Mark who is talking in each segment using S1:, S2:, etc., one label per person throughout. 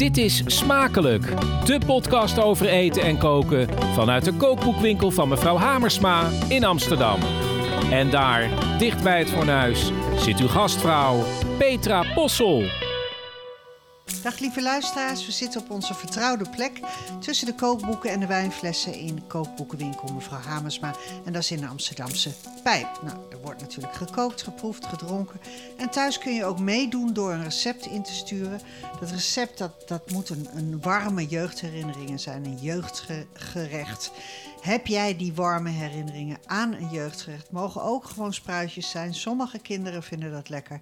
S1: Dit is Smakelijk, de podcast over eten en koken vanuit de kookboekwinkel van mevrouw Hamersma in Amsterdam. En daar, dicht bij het fornuis, zit uw gastvrouw Petra Possel.
S2: Dag lieve luisteraars, we zitten op onze vertrouwde plek tussen de kookboeken en de wijnflessen in kookboekenwinkel mevrouw Hamersma. En dat is in de Amsterdamse Pijp. Nou, er wordt natuurlijk gekookt, geproefd, gedronken. En thuis kun je ook meedoen door een recept in te sturen. Dat recept dat, dat moet een, een warme jeugdherinneringen zijn, een jeugdgerecht. Heb jij die warme herinneringen aan een jeugdgerecht? Mogen ook gewoon spruitjes zijn. Sommige kinderen vinden dat lekker.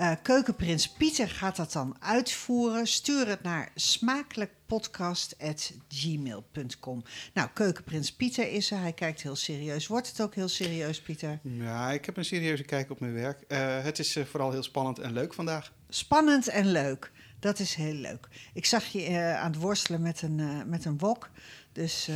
S2: Uh, Keukenprins Pieter gaat dat dan uitvoeren. Stuur het naar smakelijkpodcast.gmail.com. Nou, Keukenprins Pieter is er. Hij kijkt heel serieus. Wordt het ook heel serieus, Pieter?
S3: Ja, ik heb een serieuze kijk op mijn werk. Uh, het is uh, vooral heel spannend en leuk vandaag.
S2: Spannend en leuk. Dat is heel leuk. Ik zag je aan het worstelen met een, met een wok. Dus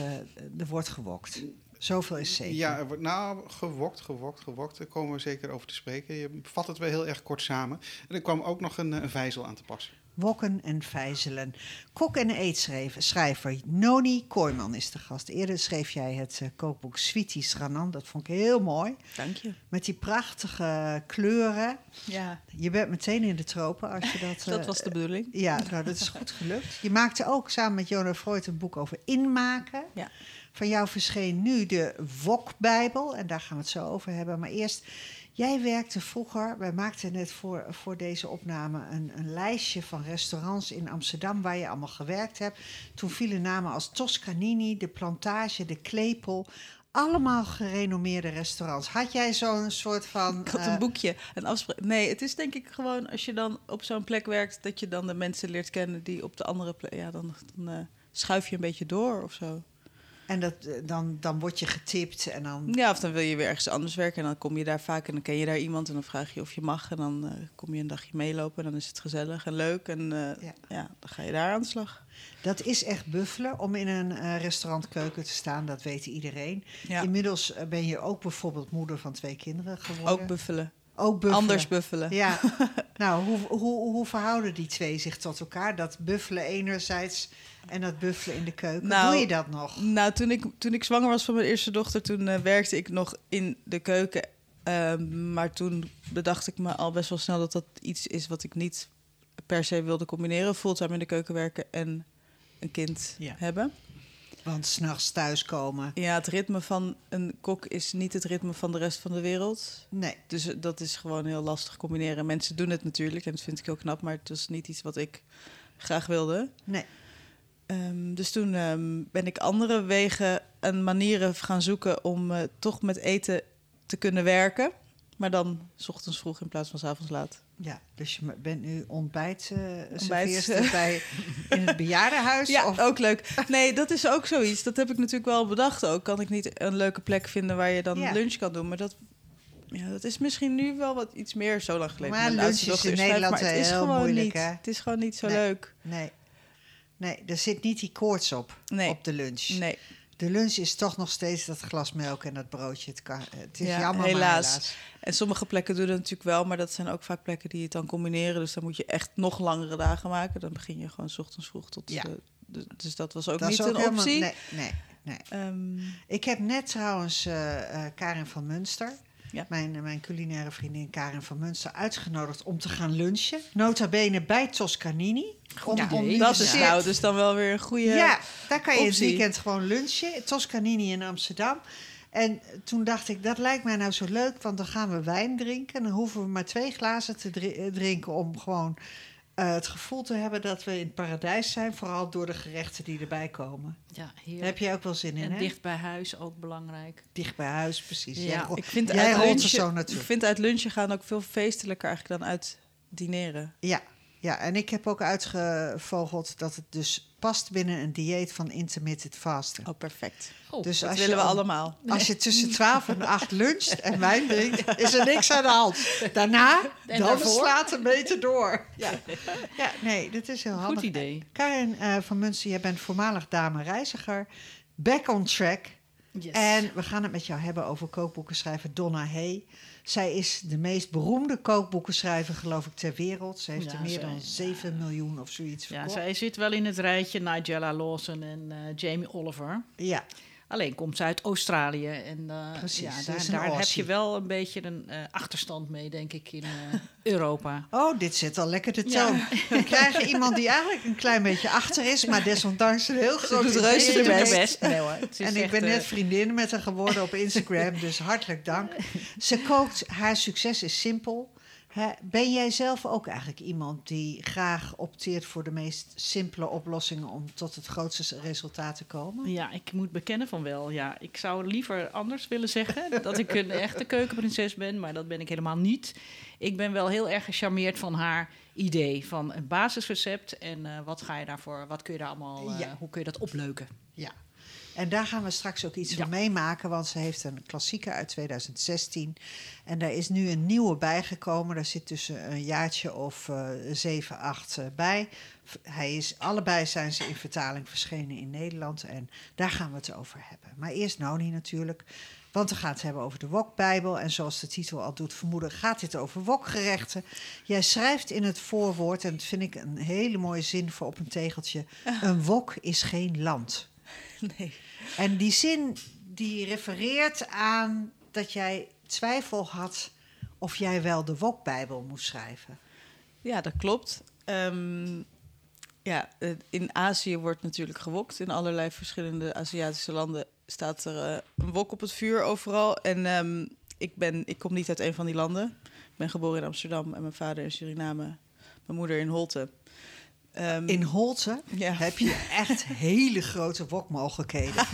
S2: er wordt gewokt. Zoveel is zeker.
S3: Ja, er wordt nou gewokt, gewokt, gewokt. Daar komen we zeker over te spreken. Je vat het wel heel erg kort samen. En er kwam ook nog een, een vijzel aan te passen.
S2: Wokken en vijzelen. Kok en eetschrijver Noni Kooiman is de gast. Eerder schreef jij het uh, kookboek Sweeties Ranan. Dat vond ik heel mooi.
S4: Dank je.
S2: Met die prachtige kleuren.
S4: Ja.
S2: Je bent meteen in de tropen als je dat...
S4: dat uh, was de bedoeling.
S2: Ja, nou, dat is goed gelukt. Je maakte ook samen met Jonah Freud een boek over inmaken.
S4: Ja.
S2: Van jou verscheen nu de Wok-bijbel. En daar gaan we het zo over hebben. Maar eerst, jij werkte vroeger... Wij maakten net voor, voor deze opname een, een lijstje van restaurants in Amsterdam... waar je allemaal gewerkt hebt. Toen vielen namen als Toscanini, De Plantage, De Klepel allemaal gerenommeerde restaurants. Had jij zo'n soort van.
S4: Ik had een boekje, een afspraak. Nee, het is denk ik gewoon als je dan op zo'n plek werkt, dat je dan de mensen leert kennen die op de andere plek. Ja, dan, dan uh, schuif je een beetje door of zo.
S2: En dat, dan, dan word je getipt en dan...
S4: Ja, of dan wil je weer ergens anders werken en dan kom je daar vaak en dan ken je daar iemand en dan vraag je of je mag en dan uh, kom je een dagje meelopen en dan is het gezellig en leuk en uh, ja. ja. dan ga je daar aan de slag.
S2: Dat is echt buffelen om in een uh, restaurantkeuken te staan, dat weet iedereen. Ja. Inmiddels ben je ook bijvoorbeeld moeder van twee kinderen geworden.
S4: Ook buffelen.
S2: Ook buffelen.
S4: Anders buffelen.
S2: Ja. nou, hoe, hoe, hoe verhouden die twee zich tot elkaar? Dat buffelen enerzijds en dat buffelen in de keuken.
S4: Nou,
S2: Doe je dat nog?
S4: Nou, toen ik, toen ik zwanger was van mijn eerste dochter, toen uh, werkte ik nog in de keuken. Uh, maar toen bedacht ik me al best wel snel dat dat iets is wat ik niet per se wilde combineren. Fulltime in de keuken werken en een kind
S2: ja.
S4: hebben.
S2: Want s'nachts thuiskomen.
S4: Ja, het ritme van een kok is niet het ritme van de rest van de wereld.
S2: Nee.
S4: Dus dat is gewoon heel lastig combineren. Mensen doen het natuurlijk en dat vind ik heel knap, maar het was niet iets wat ik graag wilde.
S2: Nee.
S4: Um, dus toen um, ben ik andere wegen en manieren gaan zoeken om uh, toch met eten te kunnen werken. Maar dan s ochtends vroeg in plaats van s avonds laat.
S2: Ja, dus je bent nu ontbijt, uh, ontbijt. bij in het bejaardenhuis?
S4: Ja,
S2: of?
S4: ook leuk. Nee, dat is ook zoiets. Dat heb ik natuurlijk wel bedacht ook. Kan ik niet een leuke plek vinden waar je dan ja. lunch kan doen. Maar dat, ja, dat is misschien nu wel wat iets meer zo lang geleden.
S2: Maar lunch is in Nederland
S4: maar het is
S2: heel
S4: gewoon
S2: moeilijk,
S4: niet.
S2: hè?
S4: Het is gewoon niet zo
S2: nee.
S4: leuk.
S2: Nee. Nee, er zit niet die koorts op,
S4: nee.
S2: op de lunch.
S4: Nee.
S2: De lunch is toch nog steeds dat glas melk en dat broodje. Het, kan, het is
S4: ja,
S2: jammer,
S4: helaas.
S2: helaas.
S4: En sommige plekken doen het natuurlijk wel, maar dat zijn ook vaak plekken die het dan combineren. Dus dan moet je echt nog langere dagen maken. Dan begin je gewoon s ochtends vroeg tot...
S2: Ja.
S4: De, de, dus dat was ook
S2: dat
S4: niet
S2: ook
S4: een
S2: helemaal,
S4: optie.
S2: Nee, nee, nee.
S4: Um,
S2: Ik heb net trouwens uh, uh, Karin van Munster...
S4: Ja.
S2: Mijn, mijn culinaire vriendin Karin van Munster uitgenodigd om te gaan lunchen. Nota bene bij Toscanini.
S4: Om, ja, om dat is nou dus dan wel weer een goede
S2: Ja, daar kan je
S4: optie.
S2: het weekend gewoon lunchen. Toscanini in Amsterdam. En toen dacht ik, dat lijkt mij nou zo leuk, want dan gaan we wijn drinken. Dan hoeven we maar twee glazen te drinken om gewoon uh, het gevoel te hebben dat we in het paradijs zijn. Vooral door de gerechten die erbij komen.
S5: Ja,
S2: Daar heb je ook wel zin in,
S5: en
S2: hè?
S5: dicht bij huis ook belangrijk.
S2: Dicht bij huis, precies.
S5: Ja,
S2: Jij,
S4: ik vind
S2: jij
S4: uit lunchen,
S2: zo naartoe.
S4: Ik vind uit lunchen gaan ook veel feestelijker eigenlijk dan uit dineren.
S2: Ja, ja, en ik heb ook uitgevogeld dat het dus past binnen een dieet van intermittent fasten.
S4: Oh, perfect.
S5: Oh,
S2: dus
S4: Dat
S2: als
S4: willen
S2: je
S4: we allemaal.
S2: Als je tussen 12 en 8 luncht en wijn drinkt, is er niks aan de hand. Daarna,
S5: En
S2: dan
S5: daarvoor?
S2: slaat een meter door. Ja, ja nee, dit is heel handig.
S5: Goed idee.
S2: Karin eh, van Munster, jij bent voormalig dame reiziger. Back on track.
S5: Yes.
S2: En we gaan het met jou hebben over kookboekenschrijver Donna Hay. Zij is de meest beroemde kookboekenschrijver, geloof ik, ter wereld. Ze heeft
S5: Ja,
S2: er meer
S5: zij-
S2: dan 7 miljoen of zoiets
S5: ja,
S2: verkocht.
S5: zij zit wel in het rijtje Nigella Lawson en eh, Jamie Oliver.
S2: Ja,
S5: Alleen komt ze uit Australië. En eh,
S2: Precies,
S5: ja, daar, daar heb je wel een beetje een eh, achterstand mee, denk ik, in eh, Europa.
S2: Oh, dit zet al lekker de
S5: Ja.
S2: toon. We krijgen iemand die eigenlijk een klein beetje achter is, maar desondanks een heel groot
S4: doet reuze de
S5: Nee, hoor. Is
S2: En ik ben net vriendin met haar geworden op Instagram, dus hartelijk dank. Ze kookt, haar succes is simpel. Ben jij zelf ook eigenlijk iemand die graag opteert voor de meest simpele oplossingen om tot het grootste resultaat te komen?
S5: Ja, ik moet bekennen van wel. Ja, ik zou liever anders willen zeggen dat ik een echte keukenprinses ben, maar dat ben ik helemaal niet. Ik ben wel heel erg gecharmeerd van haar idee van een basisrecept en eh, wat ga je daarvoor, wat kun je daar allemaal, eh,
S2: Ja.
S5: hoe kun je dat opleuken?
S2: Ja. En daar gaan we straks ook iets van meemaken, want ze heeft een klassieker uit 2016. En daar is nu een nieuwe bijgekomen. Daar zit tussen een jaartje of eh 7, 8 eh, bij. Hij is, allebei zijn ze in vertaling verschenen in Nederland. En daar gaan we het over hebben. Maar eerst Noni natuurlijk. Want we gaan het hebben over de Wokbijbel. En zoals de titel al doet vermoeden, gaat dit over wokgerechten. Jij schrijft in het voorwoord, en dat vind ik een hele mooie zin voor op een tegeltje. Een wok is geen land.
S4: Nee.
S2: En die zin die refereert aan dat jij twijfel had of jij wel de Wokbijbel moest schrijven.
S4: Ja, dat klopt. Ehm, ja, in Azië wordt natuurlijk gewokt. In allerlei verschillende Aziatische landen staat er eh, een wok op het vuur overal. En ehm, ik, ben, ik kom niet uit een van die landen. Ik ben geboren in Amsterdam en mijn vader in Suriname. Mijn moeder in Holte. Ehm,
S2: In Holte
S4: ja.
S2: heb je echt hele grote wokmogelijkheden.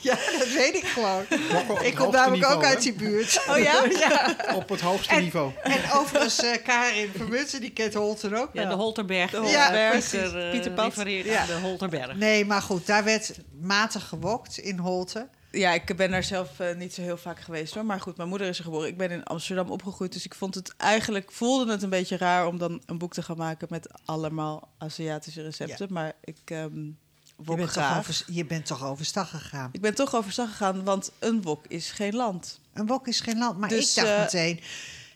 S2: ja, dat weet ik gewoon.
S3: Wokken
S2: Ik kom namelijk ook uit die buurt.
S4: Oh ja?
S2: ja.
S3: Op het hoogste
S2: En-
S3: niveau.
S2: En overigens, eh Karin Vermutsen, die kent Holten ook
S5: Ja,
S2: wel.
S5: de Holterberg.
S4: De
S5: eh,
S2: Holterberg,
S5: Pieter, eh,
S2: Ja.
S5: aan de Holterberg.
S2: Nee, maar goed, daar werd matig gewokt in Holte.
S4: Ja, ik ben daar zelf eh, niet zo heel vaak geweest hoor. Maar goed, mijn moeder is er geboren. Ik ben in Amsterdam opgegroeid. Dus ik vond het eigenlijk, voelde het een beetje raar om dan een boek te gaan maken met allemaal Aziatische recepten. Maar ik ehm
S2: Je bent,
S4: graag.
S2: over, je bent toch overstag gegaan.
S4: Ik ben toch overstag gegaan, want een wok is geen land.
S2: Een wok is geen land. Maar
S4: Dus,
S2: ik dacht
S4: eh,
S2: meteen,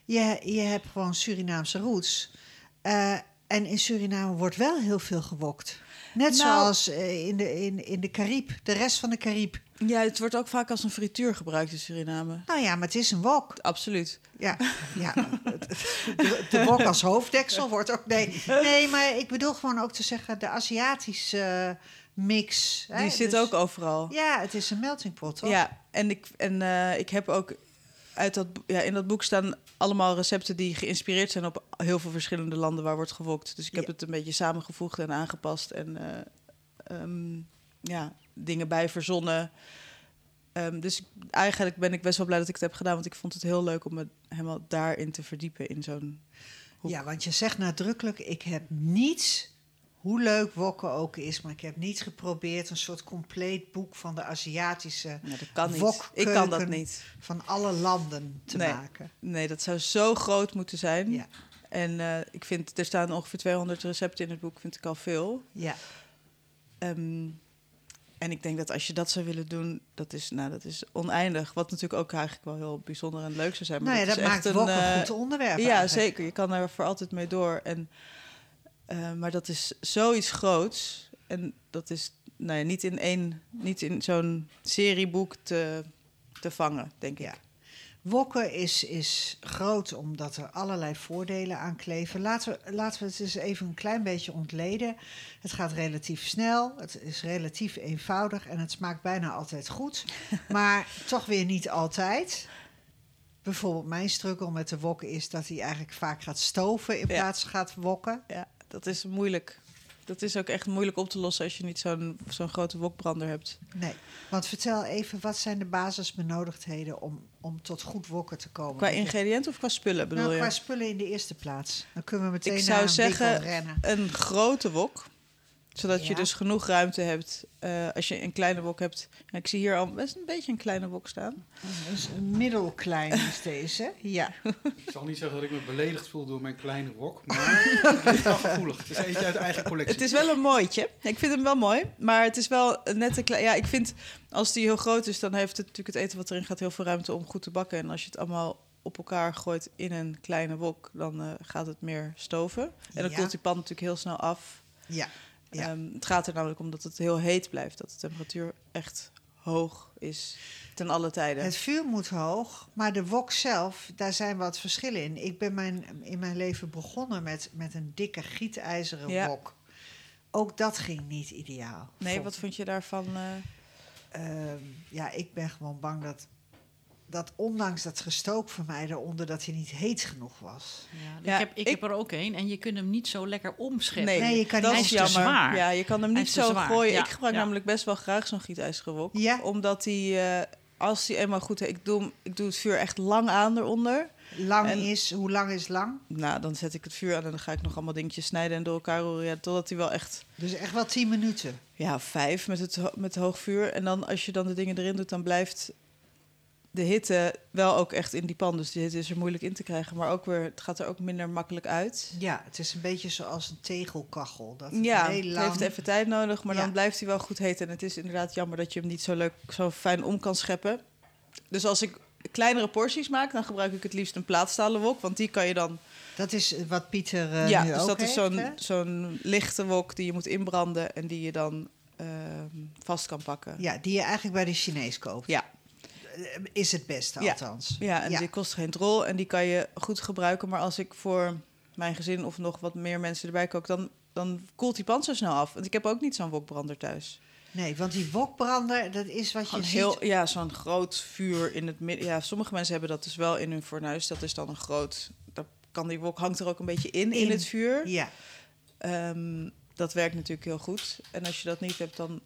S2: je, je hebt gewoon Surinaamse roots. Eh, en in Suriname wordt wel heel veel gewokt. Net
S4: Nou-
S2: zoals in, de, in, in de Cariep, de rest van de Cariep.
S4: Ja, het wordt ook vaak als een frituur gebruikt in Suriname.
S2: Nou ja, maar het is een wok.
S4: Absoluut.
S2: Ja, ja de, de wok als hoofddeksel wordt ook... Nee, nee, maar ik bedoel gewoon ook te zeggen... de Aziatische eh, mix. hè,
S4: Die zit
S2: dus-
S4: ook overal.
S2: Ja, het is een melting pot, toch?
S4: Ja, en ik, en, eh, ik heb ook uit dat, ja, in dat boek staan allemaal recepten die geïnspireerd zijn op heel veel verschillende landen waar wordt gewokt. Dus ik heb
S2: Ja.
S4: het een beetje samengevoegd en aangepast en eh, ehm, ja, dingen bij verzonnen. Ehm, dus eigenlijk ben ik best wel blij dat ik het heb gedaan, want ik vond het heel leuk om me helemaal daarin te verdiepen in zo'n hoek.
S2: Ja, want je zegt nadrukkelijk, ik heb niets, hoe leuk wokken ook is, maar ik heb niet geprobeerd een soort compleet boek van de Aziatische,
S4: Ja, dat kan niet. Ik kan dat niet.
S2: van alle landen te
S4: Nee.
S2: maken.
S4: Nee, dat zou zo groot moeten zijn.
S2: Ja,
S4: En eh, ik vind, er staan ongeveer 200 recepten in het boek, vind ik al veel.
S2: ja.
S4: Ehm, en ik denk dat als je dat zou willen doen, dat is, nou, dat is oneindig. Wat natuurlijk ook eigenlijk wel heel bijzonder en leuk zou zijn. Maar
S2: nou ja,
S4: dat
S2: dat maakt wokken
S4: eh,
S2: een goed onderwerp
S4: Ja,
S2: eigenlijk.
S4: zeker. Je kan er voor altijd mee door. En, eh, maar dat is zoiets groots. En dat is nou ja, niet in één, niet in zo'n serieboek te, te vangen, denk ik.
S2: Ja. Wokken is, is groot omdat er allerlei voordelen aan kleven. Laten we, laten we het eens even een klein beetje ontleden. Het gaat relatief snel, het is relatief eenvoudig en het smaakt bijna altijd goed. Maar toch weer niet altijd. Bijvoorbeeld mijn struggle met de wokken is dat hij eigenlijk vaak gaat stoven in plaats van gaat wokken.
S4: Ja, dat is moeilijk. Dat is ook echt moeilijk op te lossen als je niet zo'n zo'n grote wokbrander hebt.
S2: Nee, want vertel even, wat zijn de basisbenodigdheden om, om tot goed wokken te komen?
S4: Qua ingrediënten of qua spullen bedoel
S2: nou,
S4: je?
S2: qua spullen in de eerste plaats. Dan kunnen we meteen
S4: Ik zou zeggen-
S2: rennen.
S4: Een grote wok. Zodat je dus genoeg ruimte hebt eh, als je een kleine wok hebt. Ja, ik zie hier al best een beetje een kleine wok staan.
S2: Dus een middelklein is deze. Ja.
S3: Ik zal niet zeggen dat ik me beledigd voel door mijn kleine rok, maar het is wel gevoelig. Het is eentje uit eigen collectie.
S4: Het is wel een mooitje. Ik vind hem wel mooi, maar het is wel net een klein... Ja, ik vind als die heel groot is, dan heeft het natuurlijk het eten wat erin gaat heel veel ruimte om goed te bakken. En als je het allemaal op elkaar gooit in een kleine wok, dan eh, gaat het meer stoven. En dan
S2: Ja.
S4: koelt die pan natuurlijk heel snel af.
S2: Ja. Ja.
S4: Ehm, het gaat er namelijk om dat het heel heet blijft. Dat de temperatuur echt hoog is ten alle tijden.
S2: Het vuur moet hoog, maar de wok zelf, daar zijn wat verschillen in. Ik ben mijn, in mijn leven begonnen met, met een dikke gietijzeren
S4: Ja.
S2: wok. Ook dat ging niet ideaal.
S4: nee,
S2: Vond-
S4: wat vond je daarvan? eh?
S2: Ehm, ja, ik ben gewoon bang dat, dat ondanks dat gestook van mij eronder, dat hij niet heet genoeg was.
S5: Ja,
S4: Ja,
S5: ik, heb, ik,
S4: ik-
S5: heb er ook een en je kunt hem niet zo lekker omscheppen.
S4: Nee,
S2: Nee, je kan
S4: dat
S2: niet-
S4: is jammer.
S5: zwaar.
S4: Ja, je kan hem niet zo
S5: zwaar,
S4: gooien.
S5: ja,
S4: ik gebruik
S5: ja.
S4: namelijk best wel graag zo'n gietijzeren wok.
S2: Ja.
S4: Omdat hij, eh, als hij eenmaal goed... Ik doe, ik doe het vuur echt lang aan eronder.
S2: Lang
S4: En-
S2: is, hoe lang is lang?
S4: Nou, dan zet ik het vuur aan en dan ga ik nog allemaal dingetjes snijden en door elkaar roeren. Ja, totdat hij wel echt...
S2: Dus echt wel tien minuten.
S4: Ja, vijf met het, met hoog vuur. En dan als je dan de dingen erin doet, dan blijft de hitte wel ook echt in die pan. Dus die hitte is er moeilijk in te krijgen. Maar ook weer, het gaat er ook minder makkelijk uit.
S2: Ja, het is een beetje zoals een tegelkachel. Dat
S4: Ja,
S2: heel
S4: het heeft even tijd nodig, maar
S2: Ja.
S4: dan blijft hij wel goed heet. En het is inderdaad jammer dat je hem niet zo leuk, zo fijn om kan scheppen. Dus als ik kleinere porties maak, dan gebruik ik het liefst een plaatstalen wok. Want die kan je dan...
S2: Dat is wat Pieter eh,
S4: ja,
S2: nu
S4: dus
S2: ook
S4: dat is zo'n lichte wok die je moet inbranden... en die je dan ehm, vast kan pakken.
S2: Ja, die je eigenlijk bij de Chinees koopt.
S4: Ja.
S2: Eh, Is het beste,
S4: Ja.
S2: althans.
S4: Ja, en
S2: Ja.
S4: die kost geen drol en die kan je goed gebruiken. Maar als ik voor mijn gezin of nog wat meer mensen erbij kook, dan, dan koelt die pan zo snel af. Want ik heb ook niet zo'n wokbrander thuis.
S2: Nee, want die wokbrander, dat is wat je
S4: Gewoon
S2: ziet...
S4: heel, ja, zo'n groot vuur in het midden. Ja, sommige mensen hebben dat dus wel in hun fornuis. Dat is dan een groot. Daar kan die wok hangt er ook een beetje in in,
S2: In.
S4: het vuur.
S2: Ja,
S4: Ehm, dat werkt natuurlijk heel goed. En als je dat niet hebt, dan,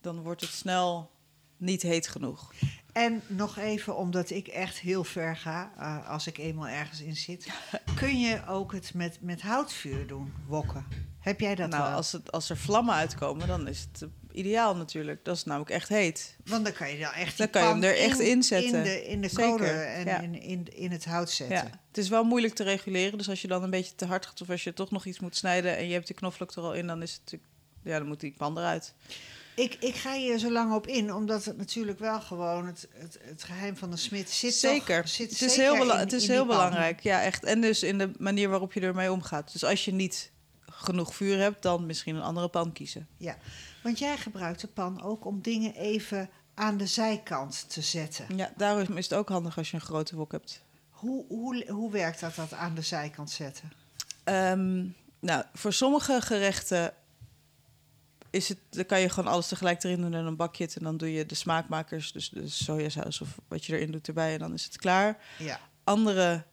S4: dan wordt het snel niet heet genoeg.
S2: en nog even, omdat ik echt heel ver ga, eh, als ik eenmaal ergens in zit... kun je ook het met, met houtvuur doen, wokken. Heb jij dat
S4: nou,
S2: wel?
S4: als, het, als er vlammen uitkomen, dan is het eh, ideaal natuurlijk. Dat is namelijk echt heet.
S2: Want dan kan je dan echt
S4: Dan kan je hem er echt in zetten.
S2: In de, in de kolen en
S4: ja.
S2: in, in, in het hout zetten.
S4: Ja, het is wel moeilijk te reguleren. Dus als je dan een beetje te hard gaat of als je toch nog iets moet snijden en je hebt die knoflook er al in, dan is het natuurlijk, ja, dan moet die pan eruit.
S2: Ik, ik ga hier zo lang op in, omdat het natuurlijk wel gewoon het, het, het geheim van de smid zit.
S4: zeker.
S2: Toch, zit
S4: het is
S2: zeker
S4: heel, bela-
S2: in-
S4: het is heel belangrijk. Ja, echt. En dus in de manier waarop je ermee omgaat. Dus als je niet genoeg vuur hebt, dan misschien een andere pan kiezen.
S2: Ja, want jij gebruikt de pan ook om dingen even aan de zijkant te zetten.
S4: Ja, daarom is het ook handig als je een grote wok hebt.
S2: Hoe, hoe, hoe werkt dat, dat aan de zijkant zetten?
S4: Ehm, nou, voor sommige gerechten is het, dan kan je gewoon alles tegelijk erin doen en dan bak je het en dan doe je de smaakmakers, dus de sojasaus of wat je erin doet erbij en dan is het klaar.
S2: Ja,
S4: Andere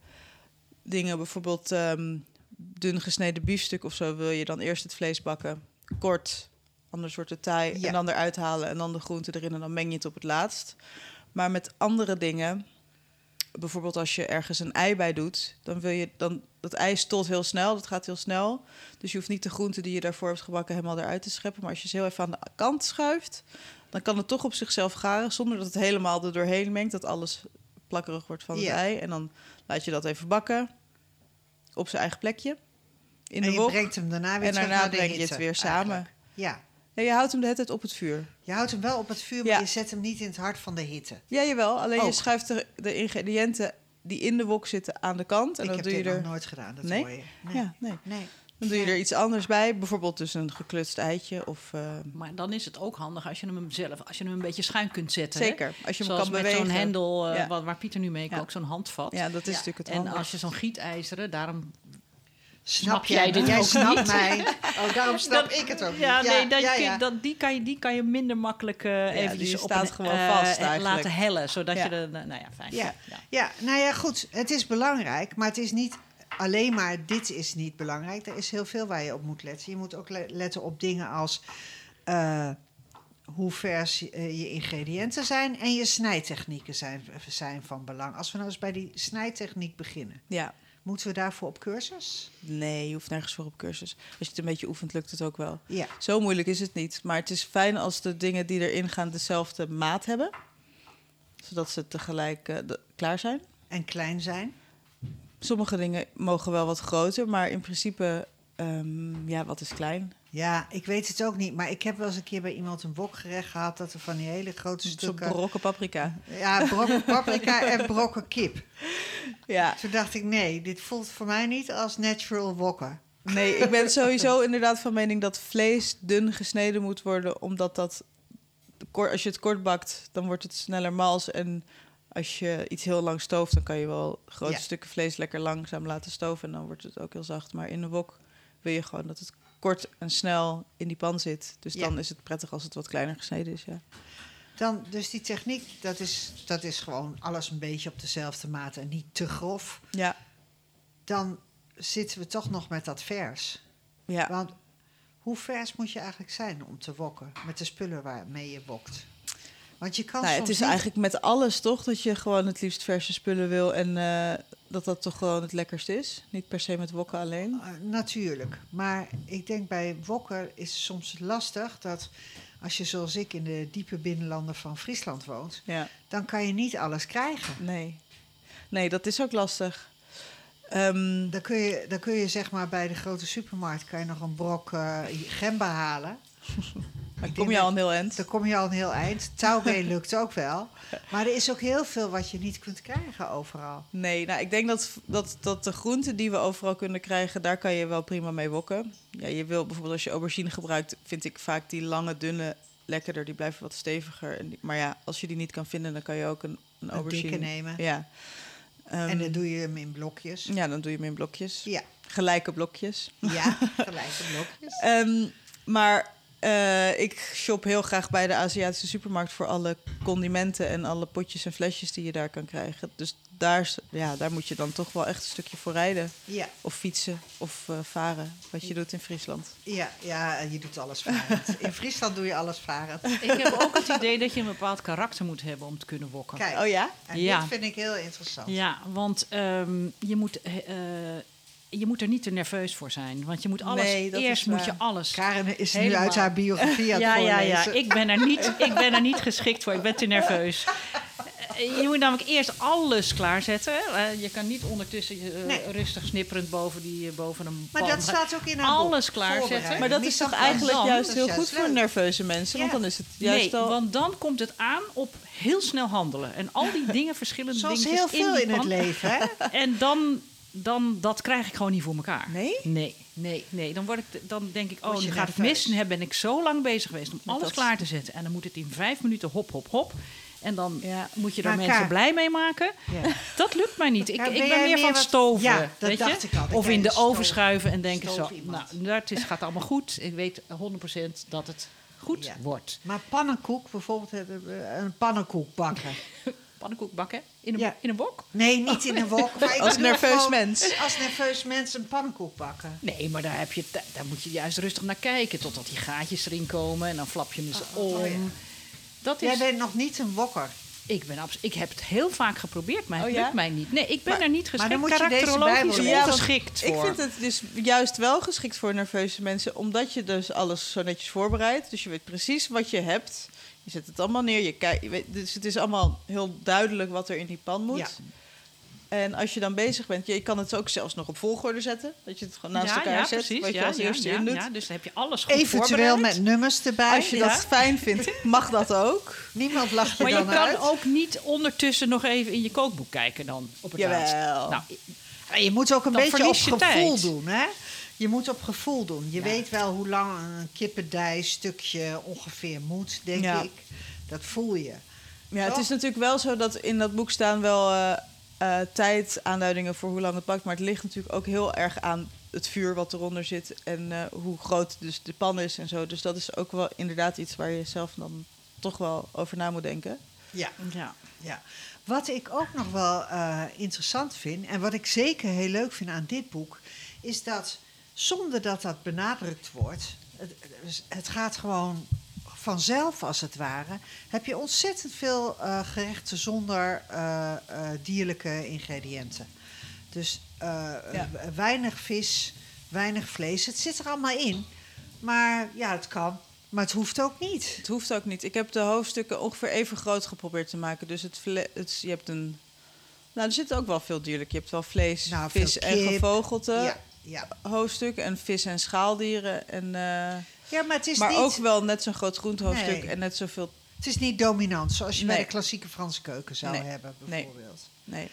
S4: dingen, bijvoorbeeld ehm, dun gesneden biefstuk of zo, wil je dan eerst het vlees bakken, kort, anders wordt het taai
S2: Ja.
S4: en dan eruit halen en dan de groente erin en dan meng je het op het laatst. Maar met andere dingen, bijvoorbeeld als je ergens een ei bij doet, dan wil je dan dat ei stolt heel snel, dat gaat heel snel. Dus je hoeft niet de groente die je daarvoor hebt gebakken helemaal eruit te scheppen, maar als je ze heel even aan de kant schuift, dan kan het toch op zichzelf garen zonder dat het helemaal er doorheen mengt, dat alles plakkerig wordt van het
S2: Ja.
S4: ei en dan laat je dat even bakken op zijn eigen plekje in
S2: en
S4: de
S2: je
S4: wok
S2: brengt hem daarna weer
S4: en daarna breng je het weer samen.
S2: eigenlijk. Ja,
S4: Ja, je houdt hem de hele tijd op het vuur.
S2: je houdt hem wel op het vuur, maar
S4: Ja.
S2: je zet hem niet in het hart van de hitte.
S4: Ja, jawel. Alleen je
S2: Ook.
S4: schuift de, de ingrediënten die in de wok zitten aan de kant. En
S2: ik
S4: dan
S2: heb
S4: doe je
S2: dit
S4: er.
S2: nog nooit gedaan, dat
S4: Nee?
S2: hoor je. Nee.
S4: Ja, nee.
S2: nee.
S4: Dan doe je er iets anders bij. Bijvoorbeeld dus een geklutst eitje. Of, eh,
S5: Maar dan is het ook handig als je hem zelf, als je hem een beetje schuin kunt zetten. hè?
S4: zeker. Als je hem
S5: Zoals
S4: kan
S5: met
S4: bewegen.
S5: zo'n hendel, eh,
S4: Ja.
S5: wat, waar Pieter nu mee
S4: Ja.
S5: kookt, zo'n handvat.
S4: Ja, dat is
S2: Ja.
S4: natuurlijk het
S5: En
S4: handig.
S5: als je zo'n gietijzeren, daarom
S2: Snap, jij
S5: dit
S2: Jij
S5: ook
S2: snapt
S5: niet?
S2: mij. Oh, daarom snap
S5: Dat-
S2: ik het ook niet.
S5: Ja, nee, dat,
S2: ja, ja.
S5: Dat, die, kan je, die kan je minder makkelijk eh eventjes op
S4: staat
S5: een,
S4: gewoon
S5: eh,
S4: vast
S5: eh,
S4: eigenlijk.
S5: laten hellen, zodat
S4: Ja.
S5: je er, nou ja, fijn.
S2: Ja.
S5: ja.
S2: Ja, nou ja, goed. Het is belangrijk, maar het is niet alleen maar dit is niet belangrijk. Er is heel veel waar je op moet letten. Je moet ook le- letten op dingen als eh, hoe vers je ingrediënten zijn en je snijtechnieken zijn, zijn van belang. Als we nou eens bij die snijtechniek beginnen.
S4: Ja.
S2: Moeten we daarvoor op cursus?
S4: Nee, je hoeft nergens voor op cursus. Als je het een beetje oefent, lukt het ook wel.
S2: Ja.
S4: Zo moeilijk is het niet. Maar het is fijn als de dingen die erin gaan dezelfde maat hebben. Zodat ze tegelijk eh, klaar zijn.
S2: En klein zijn?
S4: Sommige dingen mogen wel wat groter, maar in principe, ehm, ja, wat is klein?
S2: Ja, ik weet het ook niet. Maar ik heb wel eens een keer bij iemand een wokgerecht gehad... dat er van die hele grote stukken...
S4: brokken paprika.
S2: Ja, brokken paprika en brokken kip.
S4: Ja,
S2: Toen dacht ik, nee, dit voelt voor mij niet als natural wokken.
S4: nee, ik ben sowieso inderdaad van mening dat vlees dun gesneden moet worden, omdat dat, als je het kort bakt, dan wordt het sneller mals. En als je iets heel lang stooft, dan kan je wel grote
S2: Ja.
S4: stukken vlees lekker langzaam laten stoven en dan wordt het ook heel zacht. Maar in de wok wil je gewoon dat het kort en snel in die pan zit. Dus
S2: Ja.
S4: dan is het prettig als het wat kleiner gesneden is, ja.
S2: Dan, dus die techniek, dat is, dat is gewoon alles een beetje op dezelfde maat en niet te grof.
S4: Ja,
S2: Dan zitten we toch nog met dat vers.
S4: ja.
S2: Want hoe vers moet je eigenlijk zijn om te wokken met de spullen waarmee je wokt? Want je kan
S4: Nou,
S2: soms
S4: het is
S2: niet-
S4: eigenlijk met alles toch dat je gewoon het liefst verse spullen wil en eh, dat dat toch gewoon het lekkerst is. Niet per se met wokken alleen.
S2: Eh, natuurlijk. Maar ik denk bij wokken is het soms lastig dat als je zoals ik in de diepe binnenlanden van Friesland woont,
S4: Ja,
S2: dan kan je niet alles krijgen.
S4: nee. Nee, dat is ook lastig. Ehm,
S2: Dan kun je, dan kun je zeg maar bij de grote supermarkt kan je nog een brok eh, gember halen.
S4: maar
S2: Ik
S4: kom je al een heel eind.
S2: Dan kom je al een heel eind. Touwbeen lukt ook wel. Maar er is ook heel veel wat je niet kunt krijgen overal.
S4: Nee, nou, ik denk dat, dat, dat de groenten die we overal kunnen krijgen, daar kan je wel prima mee wokken. Ja, je wil bijvoorbeeld als je aubergine gebruikt, vind ik vaak die lange, dunne lekkerder. Die blijven wat steviger. En die- maar ja, als je die niet kan vinden, dan kan je ook een, een
S2: Een
S4: aubergine...
S2: dikke nemen.
S4: Ja. Ehm,
S2: en dan doe je hem in blokjes.
S4: ja, dan doe je hem in blokjes.
S2: Ja,
S4: Gelijke blokjes.
S2: ja gelijke blokjes.
S4: Ehm, maar eh, ik shop heel graag bij de Aziatische supermarkt voor alle condimenten en alle potjes en flesjes die je daar kan krijgen. Dus daar, ja, daar moet je dan toch wel echt een stukje voor rijden.
S2: Ja,
S4: Of fietsen of eh, varen, wat je doet in Friesland.
S2: ja, ja, je doet alles varend. In Friesland doe je alles varend.
S5: Ik heb ook het idee dat je een bepaald karakter moet hebben om te kunnen wokken.
S2: Kijk,
S4: Oh ja?
S2: en
S5: Ja.
S2: dit vind ik heel interessant.
S5: Ja, want ehm, je, moet, eh, eh, je moet er niet te nerveus voor zijn. Want je moet alles,
S4: Nee, dat is
S5: eerst moet je alles...
S2: Karen is nu uit haar biografie aan
S5: ja,
S2: het
S5: ja, ja.
S2: voorlezen.
S5: Ik ben, er niet, ik ben er niet geschikt voor. Ik ben te nerveus. Eh, Je moet namelijk eerst alles klaarzetten. Eh, Je kan niet ondertussen eh,
S2: Nee.
S5: rustig snipperend boven, die, boven een
S2: Maar dat staat ook in haar boek.
S5: Alles klaarzetten.
S4: Maar dat
S2: Niet
S4: is toch eigenlijk
S2: dan,
S4: juist heel goed voor nerveuze mensen. Want
S2: Ja.
S4: dan is het juist
S5: nee,
S4: al...
S5: want dan komt het aan op heel snel handelen. En al die dingen, verschillende
S2: Zoals
S5: dingetjes
S2: heel veel
S5: die
S2: in het leven, hè?
S5: En dan, dan, dat krijg ik gewoon niet voor elkaar.
S4: Nee?
S5: Nee, nee, nee. Dan, word ik, dan denk ik, oh, nu gaat het mis. Nu ben ik zo lang bezig geweest om alles
S4: dat-
S5: klaar te zetten. En dan moet het in vijf minuten hop, hop, hop. En dan
S4: Ja.
S5: moet je er
S2: Maar
S5: mensen blij mee maken.
S2: Ja.
S5: Dat lukt mij niet. Ik,
S2: Ja, ben
S5: ik ben meer
S2: meer
S5: van
S2: wat-
S5: stoven.
S2: Ja, dat
S5: weet
S2: dacht
S5: je?
S2: ik al. Dan
S5: Of in de oven schuiven en denken zo,
S2: iemand.
S5: nou, dat is, gaat allemaal goed. Ik weet 100% dat het goed wordt.
S2: Maar pannenkoek, bijvoorbeeld eh, een pannenkoek bakken.
S5: Pannenkoek bakken in een,
S2: Ja.
S5: in een wok?
S2: Nee, niet in een wok. maar
S4: Als nerveus mens.
S2: Als nerveus mens een pannenkoek bakken.
S5: Nee, maar daar, heb je, daar moet je juist rustig naar kijken. Totdat die gaatjes erin komen. En dan flap je ze om.
S2: oh ja.
S5: Dat is,
S2: Jij bent nog niet een wokker.
S5: ik, ben abs- ik heb het heel vaak geprobeerd, maar het
S4: Oh ja?
S5: lukt mij niet. Nee, ik ben
S2: Maar-
S5: er niet
S2: maar
S5: geschikt.
S2: dan moet je deze
S5: Karakterologisch
S4: Ja, want
S5: ongeschikt
S4: Ik
S5: voor.
S4: vind het dus juist wel geschikt voor nerveuze mensen, omdat je dus alles zo netjes voorbereidt. Dus je weet precies wat je hebt. Je zet het allemaal neer. Je kijkt, dus het is allemaal heel duidelijk wat er in die pan moet.
S2: Ja.
S4: En als je dan bezig bent, je kan het ook zelfs nog op volgorde zetten. Dat je het gewoon naast
S5: ja,
S4: elkaar
S5: ja,
S4: zet,
S5: precies.
S4: wat je
S5: ja,
S4: als eerste
S5: ja,
S4: in doet.
S5: ja, dus dan heb je alles goed
S2: Eventueel met nummers erbij.
S4: Als je
S5: Ja.
S4: dat fijn vindt, mag dat ook.
S2: Niemand lacht je
S5: Maar je kan
S2: uit.
S5: ook niet ondertussen nog even in je kookboek kijken dan op het laatst.
S4: Jawel.
S5: Nou,
S2: Ja, je moet ook een beetje op gevoel
S5: tijd.
S2: doen, hè? Je moet op gevoel doen. Je
S5: Ja.
S2: weet wel hoe lang een kippendij stukje ongeveer moet, denk
S4: Ja.
S2: ik. Dat voel je.
S4: Ja, het is natuurlijk wel zo dat in dat boek staan wel eh eh, tijdaanduidingen voor hoe lang het bakt. Maar het ligt natuurlijk ook heel erg aan het vuur wat eronder zit. En eh, hoe groot dus de pan is en zo. Dus dat is ook wel inderdaad iets waar je zelf dan toch wel over na moet denken.
S2: Ja.
S5: ja.
S2: Ja. Wat ik ook nog wel eh, interessant vind, en wat ik zeker heel leuk vind aan dit boek, is dat zonder dat dat benadrukt wordt, het, het gaat gewoon vanzelf als het ware, heb je ontzettend veel eh, gerechten zonder eh, eh, dierlijke ingrediënten. Dus
S4: Ja.
S2: weinig vis, weinig vlees. Het zit er allemaal in. Maar ja, het kan. Maar het hoeft ook niet.
S4: Het hoeft ook niet. Ik heb de hoofdstukken ongeveer even groot geprobeerd te maken. Dus het, het je hebt een. Nou, er zit ook wel veel dierlijk. Je hebt wel vlees,
S2: Nou,
S4: vis en gevogelte
S2: Ja, ja.
S4: hoofdstuk. En vis en schaaldieren. En, eh,
S2: ja maar het is
S4: maar
S2: niet...
S4: ook wel net zo'n groot groentehoofdstuk.
S2: Nee.
S4: En net zoveel.
S2: Het is niet dominant, zoals je bij de klassieke Franse keuken zou
S4: Nee.
S2: hebben, bijvoorbeeld.
S4: Nee.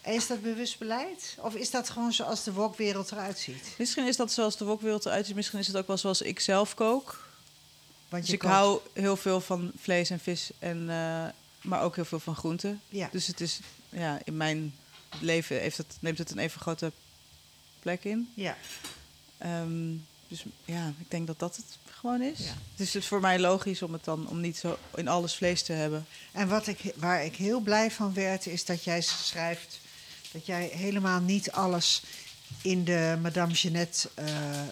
S2: En Is dat bewust beleid? Of is dat gewoon zoals de wokwereld eruit ziet?
S4: Misschien is dat zoals de wokwereld eruit ziet. Misschien is het ook wel zoals ik zelf kook.
S2: Want
S4: Dus
S2: je
S4: ik
S2: kookt-
S4: hou heel veel van vlees en vis. En, eh, maar ook heel veel van groenten.
S2: Ja.
S4: Dus het is, ja, in mijn leven heeft het, neemt het een even grote plek in.
S2: ja.
S4: Ehm, dus ja, ik denk dat dat het gewoon is.
S2: Ja.
S4: Het is dus voor mij logisch om het dan om niet zo in alles vlees te hebben.
S2: En wat ik, waar ik heel blij van werd, is dat jij schrijft dat jij helemaal niet alles in de Madame Jeannette eh, eh,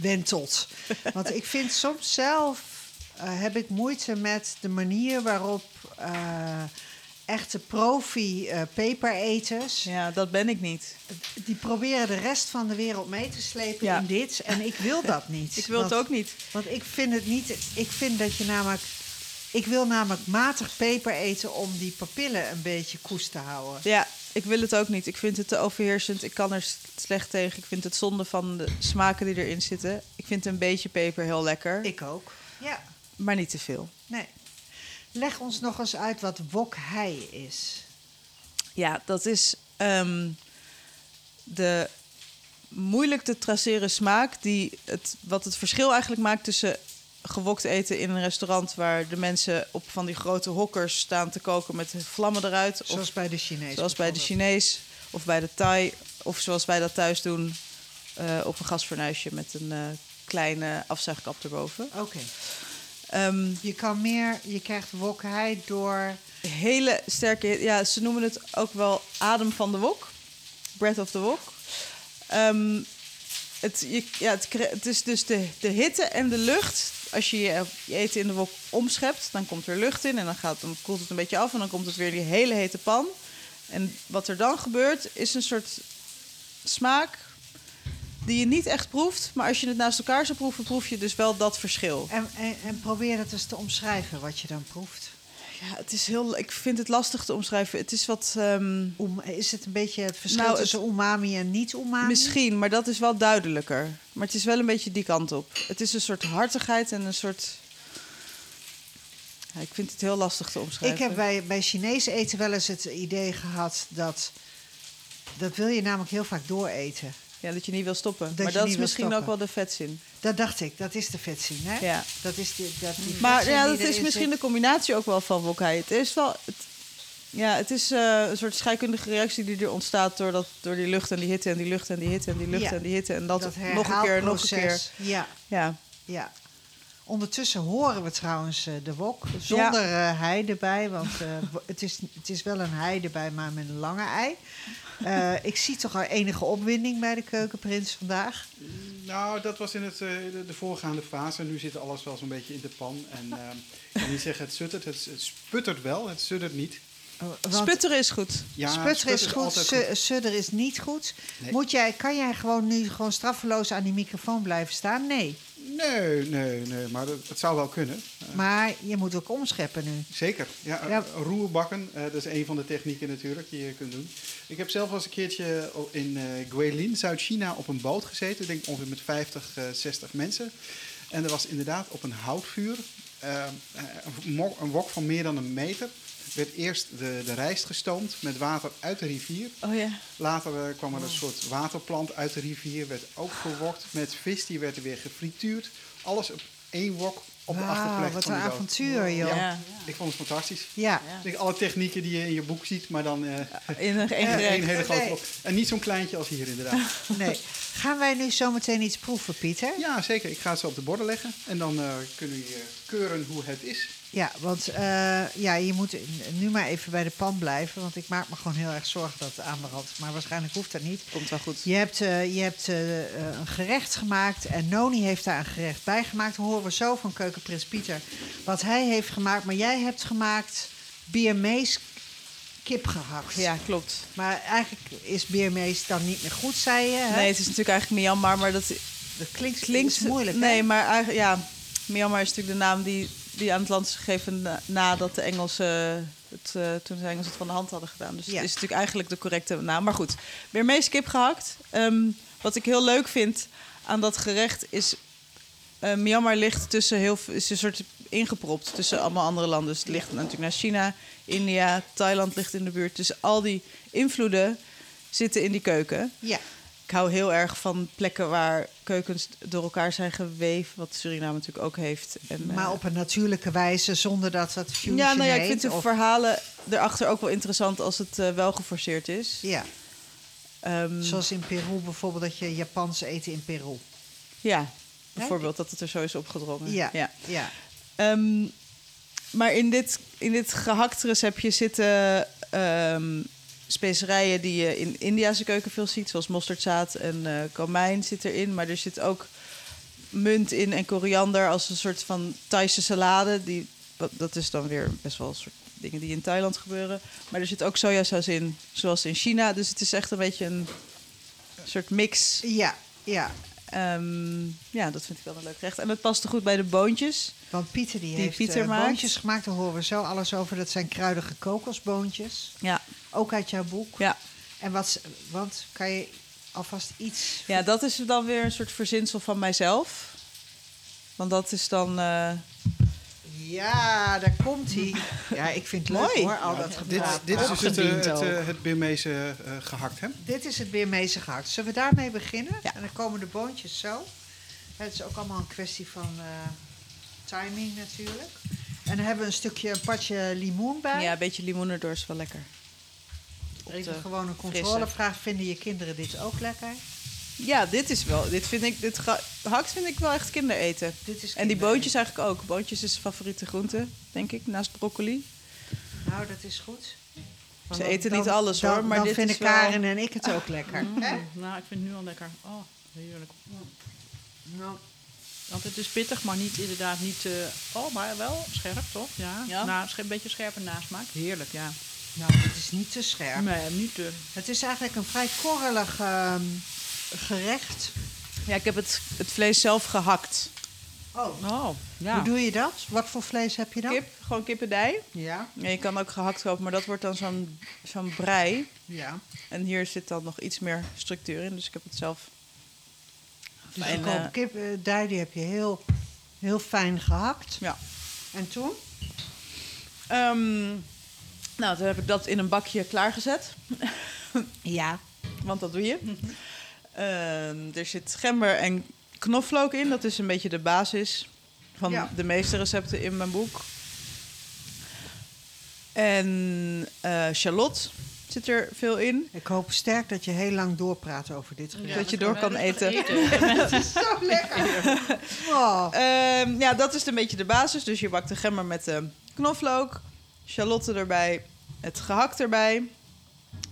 S2: wentelt. Want ik vind soms zelf eh, heb ik moeite met de manier waarop echte profi eh pepereters
S4: Ja, dat ben ik niet.
S2: die proberen de rest van de wereld mee te slepen
S4: Ja.
S2: in dit. En ik wil dat niet.
S4: Ik wil het ook niet.
S2: want ik vind het niet. Ik vind dat je namelijk. Ik wil namelijk matig peper eten om die papillen een beetje koest te houden.
S4: Ja, ik wil het ook niet. Ik vind het te overheersend. Ik kan er slecht tegen. Ik vind het zonde van de smaken die erin zitten. Ik vind een beetje peper heel lekker,
S2: Ik ook. Ja,
S4: maar niet te veel.
S2: nee. Leg ons nog eens uit wat wokhei is.
S4: Ja, dat is ehm, de moeilijk te traceren smaak die het, wat het verschil eigenlijk maakt tussen gewokt eten in een restaurant waar de mensen op van die grote hokkers staan te koken met vlammen eruit.
S2: Zoals
S4: of
S2: bij de Chinezen.
S4: zoals bij de. Chinees of bij de Thai. Of zoals wij dat thuis doen eh, op een gasfornuisje met een eh, kleine afzuigkap erboven.
S2: Oké.
S4: Ehm,
S2: Je kan meer. Je krijgt wokhei door.
S4: hele sterke... Ja, ze noemen het ook wel adem van de wok. Breath of the wok. Ehm, het, ja, het, is dus de, de hitte en de lucht. Als je je je eten in de wok omschept, dan komt er lucht in... en dan, gaat, dan koelt het een beetje af en dan komt het weer in die hele hete pan. En wat er dan gebeurt, is een soort smaak die je niet echt proeft. Maar als je het naast elkaar zou proeven, proef je dus wel dat verschil.
S2: En, en, en probeer het eens te omschrijven wat je dan proeft.
S4: Ja, het is heel, ik vind het lastig te omschrijven. Het is wat... ehm,
S2: is het een beetje het verschil
S4: Nou,
S2: tussen umami en niet-umami?
S4: Misschien, maar dat is wel duidelijker. Maar het is wel een beetje die kant op. Het is een soort hartigheid en een soort. Ja, ik vind het heel lastig te omschrijven.
S2: Ik heb bij, bij Chinees eten wel eens het idee gehad dat. Dat wil je namelijk heel vaak dooreten.
S4: Ja, dat je niet wil stoppen.
S2: Dat
S4: maar dat is misschien
S2: stoppen.
S4: ook wel de vetzin.
S2: Dat dacht ik, dat is de vetzin, hè?
S4: Ja.
S2: Dat is die, dat die
S4: Maar ja, dat is misschien de combinatie ook wel van wokhai. Het is wel. Het, ja, het is eh, een soort scheikundige reactie die er ontstaat door, dat, door die lucht en die hitte en die lucht en die hitte en die lucht
S2: Ja.
S4: en die hitte. En dat,
S2: Dat
S4: nog een keer, nog een keer.
S2: Ja,
S4: Ja.
S2: ja. Ondertussen horen we trouwens eh, de wok zonder eh hei erbij. Want eh, het, is, het is wel een hei erbij, maar met een lange ei. Eh, ik zie toch al enige opwinding bij de keukenprins vandaag.
S3: Nou, dat was in het, eh, de, de voorgaande fase. Nu zit alles wel zo'n beetje in de pan. En ik kan niet zeggen het suttert, het, het sputtert wel, het suddert niet.
S2: Oh, want
S4: Sputteren is goed.
S3: Ja,
S2: sputter is goed, su- sudder is niet goed.
S3: Nee.
S2: Moet jij, kan jij gewoon nu gewoon straffeloos aan die microfoon blijven staan? Nee.
S3: Nee, nee, nee, maar dat, dat zou wel kunnen. Eh,
S2: Maar je moet ook omscheppen nu.
S3: Zeker. Ja, eh,
S2: Ja.
S3: roerbakken, eh, dat is een van de technieken natuurlijk die je kunt doen. Ik heb zelf wel eens een keertje in eh Guilin, Zuid-China, op een boot gezeten. Ik denk ongeveer met 50, eh 60 mensen. En er was inderdaad op een houtvuur een wok van meer dan een meter. Werd eerst de, de rijst gestoomd met water uit de rivier.
S4: Oh ja.
S3: Later eh, kwam er een soort waterplant uit de rivier, werd ook gewokt met vis, die werd weer gefrituurd. Alles op één wok op de
S2: Wauw,
S3: achterplek
S2: wat
S3: van
S2: een avontuur, joh.
S4: Ja.
S2: Ja.
S3: Ik vond het fantastisch.
S2: Ja.
S3: Alle technieken die je in je boek ziet, maar dan eh
S4: In een één
S3: hele grote
S2: Nee.
S3: wok. En niet zo'n kleintje als hier inderdaad.
S2: Nee. Gaan wij nu zometeen iets proeven, Pieter?
S3: ja, zeker. Ik ga het zo op de borden leggen. En dan eh, kunnen jullie eh, keuren hoe het is.
S2: Ja, want eh, ja, je moet nu maar even bij de pan blijven. Want ik maak me gewoon heel erg zorgen dat het aanbrandt. Maar waarschijnlijk hoeft dat niet.
S4: Komt wel goed.
S2: Je hebt, eh, je hebt eh, een gerecht gemaakt en Noni heeft daar een gerecht bij gemaakt. Dan horen we zo van keukenprins Pieter wat hij heeft gemaakt. Maar jij hebt gemaakt Biamese kip gehakt.
S4: Ja, klopt.
S2: Maar eigenlijk is Birmees dan niet meer goed, zei je. Hè?
S4: Nee, het is natuurlijk eigenlijk Myanmar, maar dat
S2: dat klinkt,
S4: klinkt
S2: moeilijk.
S4: Nee,
S2: hè?
S4: maar eigenlijk, ja, Myanmar is natuurlijk de naam die, die aan het land is gegeven na- nadat de Engelsen het, eh, toen de Engelsen het van de hand hadden gedaan. Dus
S2: Ja.
S4: het is natuurlijk eigenlijk de correcte naam. Maar goed, Birmees kip gehakt. Ehm, wat ik heel leuk vind aan dat gerecht is... eh, Myanmar ligt tussen heel is een soort ingepropt tussen allemaal andere landen. Dus het ligt natuurlijk naar China, India, Thailand ligt in de buurt. Dus al die invloeden zitten in die keuken.
S2: Ja,
S4: Ik hou heel erg van plekken waar keukens door elkaar zijn geweven, wat Suriname natuurlijk ook heeft. En, eh,
S2: maar op een natuurlijke wijze, zonder dat het fusion
S4: ja, nou ja, ik vind de
S2: of-
S4: verhalen erachter ook wel interessant als het eh, wel geforceerd is.
S2: Ja,
S4: Ehm,
S2: zoals in Peru bijvoorbeeld, dat je Japans eten in Peru.
S4: ja, bijvoorbeeld dat het er zo is opgedrongen.
S2: Ja,
S4: ja.
S2: ja.
S4: Ehm, maar in dit, in dit gehakt receptje zitten ehm, specerijen die je in Indiase keuken veel ziet, zoals mosterdzaad en eh komijn zit erin. Maar er zit ook munt in en koriander als een soort van Thaise salade. Die, dat is dan weer best wel een soort dingen die in Thailand gebeuren. Maar er zit ook sojasaus in, zoals in China. Dus het is echt een beetje een soort mix.
S2: Ja, ja.
S4: Ehm, ja, dat vind ik wel een leuk recht. En het past er goed bij de boontjes.
S2: Want Pieter die,
S4: Die
S2: heeft
S4: Pieter
S2: eh, boontjes gemaakt. Daar horen we zo alles over. Dat zijn kruidige kokosboontjes.
S4: Ja,
S2: Ook uit jouw boek.
S4: ja.
S2: En wat, want kan je alvast iets...
S4: Ja, dat is dan weer een soort verzinsel van mijzelf. Want dat is dan. eh,
S2: Ja, daar komt hij. Ja, ik vind het leuk
S4: Mooi.
S2: hoor, al dat
S3: Dit,
S2: gepraat.
S3: dit is dus het, eh, het, eh, het Birmeese eh, gehakt, hè?
S2: Dit is het Birmeese gehakt. Zullen we daarmee beginnen?
S4: Ja.
S2: En dan komen de boontjes zo. Het is ook allemaal een kwestie van eh, timing natuurlijk. En dan hebben we een stukje, een patje limoen bij.
S4: ja, een beetje limoen erdoor is wel lekker.
S2: Even gewoon een controlevraag. Vinden je kinderen dit ook lekker?
S4: Ja, dit is wel. Dit vind ik. Dit gehakt vind ik wel echt kindereten.
S2: Dit is
S4: En die boontjes eigenlijk ook. Boontjes is favoriete groente, denk ik, naast broccoli.
S2: Nou, dat is goed. Want
S4: Ze
S2: dan-
S4: eten niet
S2: dan-
S4: alles,
S2: dan-
S4: hoor, maar
S2: dan
S4: dit
S2: vinden
S4: is wel-
S2: Karen en ik het ook lekker. hè?
S5: Nou, ik vind het nu al lekker. Oh, heerlijk.
S2: Nou,
S5: Want het is pittig, maar niet inderdaad niet... eh, oh, maar wel scherp, toch? Ja.
S4: Ja.
S5: Nou, scherp- een beetje scherpe nasmaak. Heerlijk, ja.
S2: Nou, het is niet te scherp.
S5: Nee, niet te...
S2: Het is eigenlijk een vrij korrelig ehm, gerecht.
S4: Ja, ik heb het, het vlees zelf gehakt.
S2: Oh,
S5: Oh, ja.
S2: hoe doe je dat? Wat voor vlees heb je dan?
S4: Kip, gewoon kippendij.
S2: Ja,
S4: Ja, je kan ook gehakt kopen, maar dat wordt dan zo'n zo'n brei.
S2: ja.
S4: En hier zit dan nog iets meer structuur in, dus ik heb het zelf.
S2: Dus
S4: En,
S2: een
S4: eh,
S2: koop kip, eh, dij, die heb je heel, heel fijn gehakt.
S4: Ja.
S2: En toen?
S4: Ehm, nou, toen heb ik dat in een bakje klaargezet.
S2: Ja.
S4: Want dat doe je. Ehm, er zit gember en knoflook in. Dat is een beetje de basis van
S2: Ja.
S4: de meeste recepten in mijn boek. En eh shallot zit er veel in.
S2: Ik hoop sterk dat je heel lang doorpraat over dit gerecht.
S4: dat je door kan eten.
S2: Zo lekker. Oh.
S4: Ehm, ja, dat is een beetje de basis. Dus je bakt de gember met de knoflook, shalotten erbij, het gehakt erbij.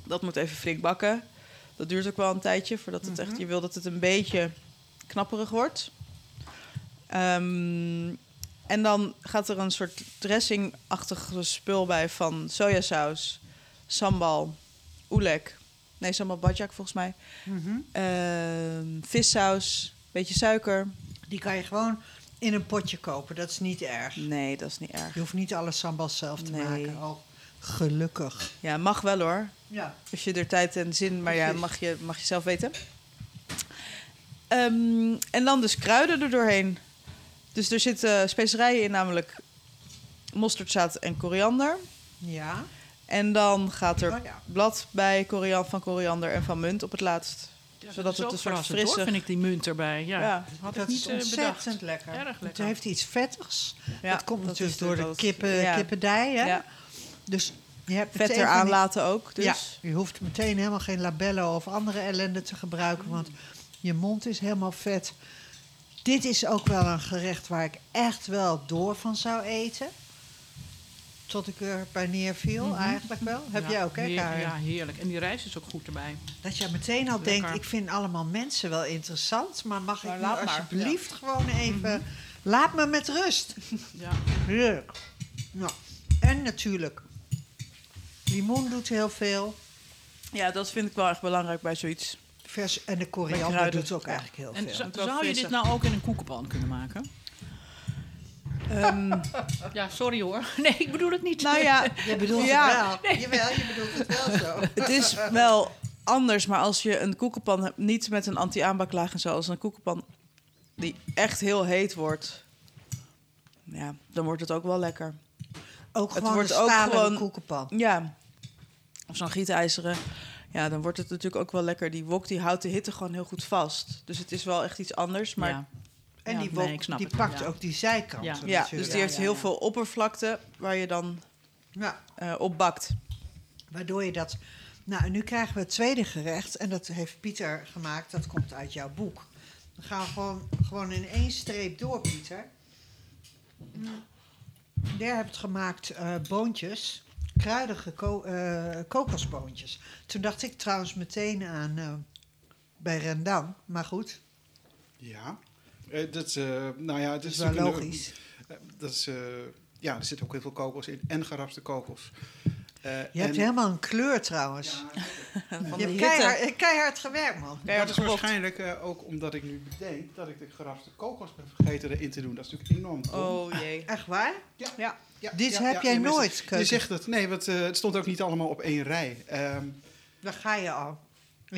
S4: Dat moet even flink bakken. Dat duurt ook wel een tijdje voordat het echt. Je wil dat het een beetje knapperig wordt. Ehm, en dan gaat er een soort dressingachtig spul bij van sojasaus, sambal, oelek. Nee, sambal bajak volgens mij.
S2: Mhm.
S4: Ehm, vissaus, beetje suiker.
S2: Die kan je gewoon in een potje kopen. Dat is niet erg.
S4: Nee, dat is niet erg.
S2: Je hoeft niet alle sambal zelf te
S4: Nee.
S2: maken. Oh, gelukkig.
S4: Ja, mag wel hoor.
S2: Ja.
S4: Als je er tijd en zin, maar ja, mag je, mag je zelf weten. Ehm, en dan dus kruiden er doorheen. Dus er zitten specerijen in, namelijk mosterdzaad en koriander.
S2: Ja.
S4: En dan gaat er
S2: Oh ja.
S4: blad bij korian van koriander en van munt op het laatst.
S5: Ja,
S4: Zodat het een soort frisse-
S5: hoor, vind ik die munt erbij. Ja,
S4: Ja,
S5: had
S2: dat
S5: ik niet
S2: is
S5: eh,
S2: ontzettend
S5: bedacht.
S2: lekker.
S5: Erg
S2: Het
S5: lekker.
S2: heeft iets vettigs. Dat komt
S4: dat
S2: natuurlijk door de kippen, kippendij. Hè? Dus je hebt
S4: vet
S2: van die-
S4: laten ook. Dus.
S2: Ja, je hoeft meteen helemaal geen labello of andere ellende te gebruiken, want je mond is helemaal vet. Dit is ook wel een gerecht waar ik echt wel door van zou eten. Tot ik er bij neerviel, eigenlijk wel. Heb
S5: Ja,
S2: jij ook, hè,
S5: heer-? Ja, heerlijk. En die rijst is ook goed erbij.
S2: Dat je meteen al
S5: Lekker.
S2: denkt, ik vind allemaal mensen wel interessant, maar mag
S4: Maar
S2: ik nu
S4: laat maar,
S2: alsjeblieft gewoon even... Laat me met rust.
S5: Ja.
S2: Heerlijk. Nou, en natuurlijk Limoen doet heel veel.
S4: Ja, dat vind ik wel echt belangrijk bij zoiets.
S2: Vers, en de koriander doet ook
S4: Ja.
S2: eigenlijk heel
S5: En
S2: veel.
S4: wel
S5: zou je dit nou ook in een koekenpan kunnen maken?
S4: Ehm,
S5: Ja, sorry hoor. Nee, ik bedoel het niet.
S4: nou ja,
S2: Je bedoelt
S4: Ja.
S2: het wel. Jawel, je bedoelt het wel zo.
S4: het is wel anders, maar als je een koekenpan hebt, niet met een anti-aanbaklaag en zo, als een koekenpan die echt heel heet wordt, ja, dan wordt het ook wel lekker.
S2: Ook
S4: Het
S2: gewoon
S4: wordt
S2: een
S4: ook gewoon-
S2: koekenpan.
S4: Ja, of zo'n gietijzeren. Ja, dan wordt het natuurlijk ook wel lekker. Die wok die houdt de hitte gewoon heel goed vast. Dus het is wel echt iets anders. Maar
S5: Ja.
S2: En
S5: Ja,
S2: die,
S5: nee,
S2: wok, die
S5: het,
S2: pakt
S5: ja.
S2: ook die zijkanten
S5: Ja.
S4: dus die heeft
S5: ja,
S4: heel
S5: ja.
S4: veel oppervlakte waar je dan
S2: Ja,
S4: eh op bakt.
S2: waardoor je dat... Nou, en nu krijgen we het tweede gerecht. En dat heeft Pieter gemaakt. Dat komt uit jouw boek. Dan gaan we gewoon, gewoon in één streep door, Pieter. Daar heb het gemaakt eh, boontjes. Kruidige ko- eh, kokosboontjes. Toen dacht ik trouwens meteen aan... bij rendang. Maar goed,
S3: Ja. Eh, dat is, eh, nou ja, het
S2: dat
S3: is
S2: is wel
S3: een-
S2: logisch.
S3: eh, dat is, eh, ja, er zit ook heel veel kokos in en geraspte kokos. Eh,
S2: Je hebt helemaal een kleur trouwens.
S4: Van
S2: je
S4: de
S2: hebt keihard, keihard gewerkt, man.
S4: Keihard
S3: dat is waarschijnlijk eh, ook omdat ik nu bedenk dat ik de geraspte kokos ben vergeten erin te doen. Dat is natuurlijk enorm.
S4: Oh jee.
S2: Echt waar?
S3: Ja.
S4: Ja.
S3: Ja,
S2: Dit
S3: ja,
S2: heb
S3: ja,
S2: jij nooit,
S3: Je, zegt het. Nee, want eh, het stond ook niet allemaal op één rij. Ehm,
S2: Daar ga je al.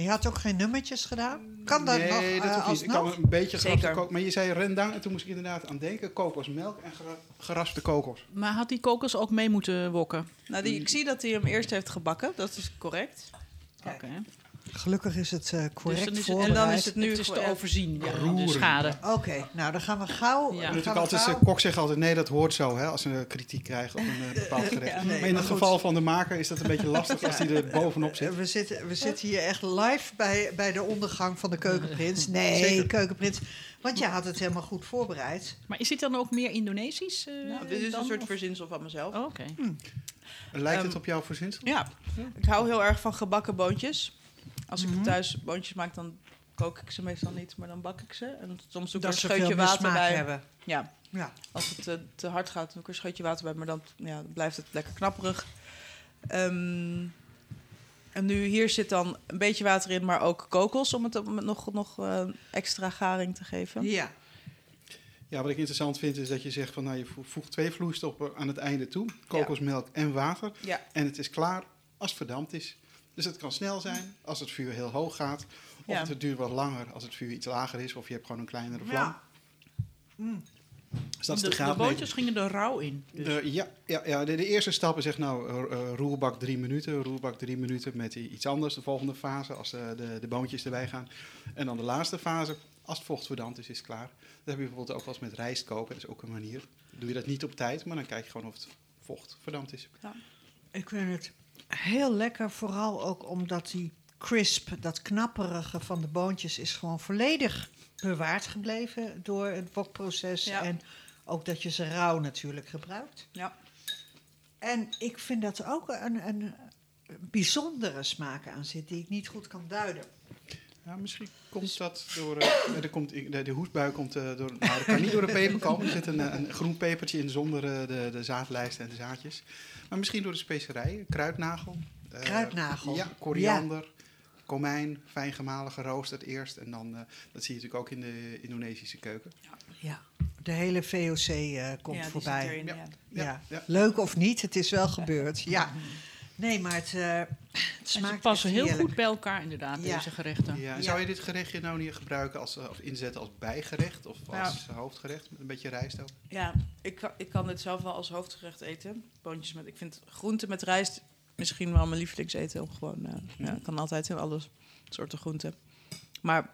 S2: Je had ook geen nummertjes gedaan? Kan dat
S3: nee,
S2: nog
S3: dat
S2: uh,
S3: hoeft niet. Ik kan een beetje geraspte kokos. Maar je zei rendang en toen moest ik inderdaad aan denken. Kokosmelk en gera- geraspte kokos.
S5: Maar had die kokos ook mee moeten wokken?
S4: Nou, die, ik zie dat hij hem eerst heeft gebakken. Dat is correct.
S5: Oké.
S2: Gelukkig is het eh, correct
S5: Dus het-
S2: voorbereid.
S4: en dan is het nu
S5: Het is te overzien, ja,
S3: Roeren.
S5: de schade.
S2: Oké, nou dan gaan we gauw...
S5: Ja.
S2: dan
S3: Je
S2: gaan
S3: natuurlijk
S2: we
S3: altijd,
S2: gauw-
S3: eh, kok zegt altijd, nee, dat hoort zo, hè, als ze een kritiek krijgt op een eh, bepaald gerecht.
S4: Ja,
S2: nee,
S3: maar in
S2: maar
S3: het
S2: goed.
S3: geval van de maker is dat een beetje lastig als die er bovenop zit.
S2: We zitten, we zitten hier echt live bij, bij de ondergang van de keukenprins. Nee,
S3: Zeker.
S2: keukenprins. Want je had het helemaal goed voorbereid.
S5: Maar is dit dan ook meer Indonesisch?
S4: Nou, dit is
S5: dan,
S4: een soort
S5: of-
S4: verzinsel van mezelf.
S5: Oh, Oké.
S3: Lijkt het
S4: Ehm,
S3: op jouw verzinsel?
S4: Ja, ik hou heel erg van gebakken boontjes. Als ik
S2: Mhm.
S4: thuis boontjes maak, dan kook ik ze meestal niet, maar dan bak ik ze. En soms doe ik er een scheutje water bij.
S2: hebben.
S4: Ja,
S2: Ja.
S4: als het eh, te hard gaat, doe ik er een scheutje water bij, maar dan, ja, blijft het lekker knapperig. Ehm, en nu hier zit dan een beetje water in, maar ook kokos om het, nog, nog eh, extra garing te geven.
S2: ja.
S3: Ja, wat ik interessant vind is dat je zegt van nou, je vo- voegt twee vloeistoffen aan het einde toe. Kokosmelk en water.
S4: Ja,
S3: En het is klaar als het verdampt is. Dus het kan snel zijn als het vuur heel hoog gaat. Of
S4: Ja.
S3: het duurt wat langer als het vuur iets lager is. Of je hebt gewoon een kleinere vlam.
S2: Ja.
S3: Dus dat is
S5: de,
S3: de,
S5: de boontjes gingen er rauw in. Dus.
S3: De- ja, ja, ja de, de eerste stap is zeg nou eh, eh, roerbak drie minuten. Roerbak drie minuten met iets anders. De volgende fase als de, de, de boontjes erbij gaan. En dan de laatste fase, als het vocht verdampt is, is het klaar. Dat heb je bijvoorbeeld ook wel eens met rijst koken. Dat is ook een manier. Doe je dat niet op tijd, maar dan kijk je gewoon of het vocht verdampt is.
S2: Ik vind het heel lekker, vooral ook omdat die crisp, dat knapperige van de boontjes, is gewoon volledig bewaard gebleven door het wokproces.
S4: Ja.
S2: En ook dat je ze rauw natuurlijk gebruikt.
S4: ja.
S2: En ik vind dat er ook een, een bijzondere smaak aan zit die ik niet goed kan duiden.
S3: Ja, misschien komt dat door. eh, er komt, de, de hoestbui komt eh, door. Nou, dat kan niet door de peper komen. Er zit een, eh, een groen pepertje in zonder de, de zaadlijst en de zaadjes. Maar misschien door de specerijen, kruidnagel. eh,
S2: Kruidnagel.
S3: Ja, koriander, komijn, fijn gemalen, geroosterd eerst. En dan, eh, dat zie je natuurlijk ook in de Indonesische keuken.
S2: Ja, de hele VOC eh, komt
S4: ja,
S2: voorbij.
S4: erin,
S3: Ja.
S4: ja.
S2: Ja.
S3: ja.
S2: Leuk of niet, het is wel gebeurd. Ja. Nee, maar het, eh, het
S5: En ze
S2: smaakt
S5: passen heel
S2: heerlijk.
S5: goed bij elkaar, inderdaad,
S2: Ja.
S5: deze gerechten.
S3: Ja. Zou je dit gerechtje nou niet gebruiken als, of inzetten als bijgerecht of
S4: Ja.
S3: als hoofdgerecht met een beetje rijst ook?
S4: Ja, ik, kan- ik kan dit zelf wel als hoofdgerecht eten. Boontjes met, ik vind groenten met rijst misschien wel mijn lievelingseten. Om gewoon, eh, ja, ik kan altijd in alle soorten groenten. Maar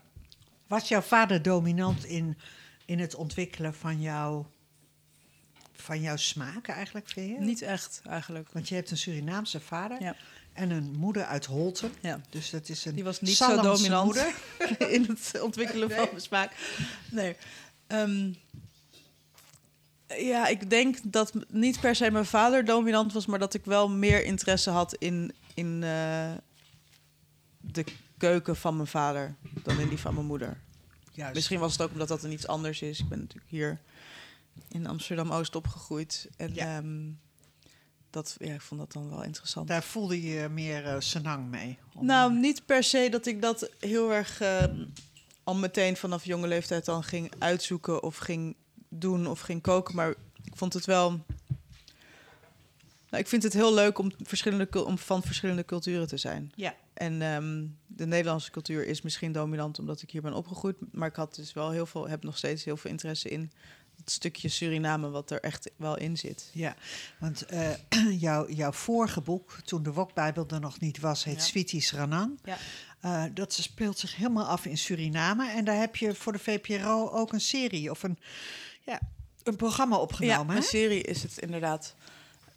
S2: Was jouw vader dominant in, in het ontwikkelen van, jouw van jouw smaak eigenlijk, vind je?
S4: niet echt eigenlijk.
S2: Want je hebt een Surinaamse vader
S4: Ja.
S2: En een moeder uit Holten.
S4: Ja.
S2: Dus dat is een
S4: Die was niet
S2: Sallandse
S4: zo dominant
S2: moeder.
S4: in het ontwikkelen van mijn smaak. Nee. Ehm, ja, ik denk dat niet per se mijn vader dominant was, maar dat ik wel meer interesse had in, in eh, de keuken van mijn vader dan in die van mijn moeder.
S2: Juist.
S4: Misschien was het ook omdat dat een iets anders is. Ik ben natuurlijk hier in Amsterdam Oost opgegroeid. En
S2: Ja.
S4: ehm, dat, ja, ik vond dat dan wel interessant.
S2: Daar voelde je meer uh, senang mee?
S4: Om... Nou, niet per se dat ik dat heel erg uh, al meteen vanaf jonge leeftijd dan ging uitzoeken of ging doen of ging koken. Maar ik vond het wel. Nou, ik vind het heel leuk om, verschillende, om van verschillende culturen te zijn.
S2: Ja.
S4: En um, de Nederlandse cultuur is misschien dominant omdat ik hier ben opgegroeid. Maar ik had dus wel heel veel, heb nog steeds heel veel interesse in het stukje Suriname wat er echt wel in zit.
S2: Ja, want uh, jouw, jouw vorige boek, toen de Wokbijbel er nog niet was, heet ja. Sweeties Ranang.
S4: Ja.
S2: Uh, dat speelt zich helemaal af in Suriname. En daar heb je voor de VPRO ook een serie of een, ja, een programma opgenomen.
S4: Ja, een serie is het inderdaad.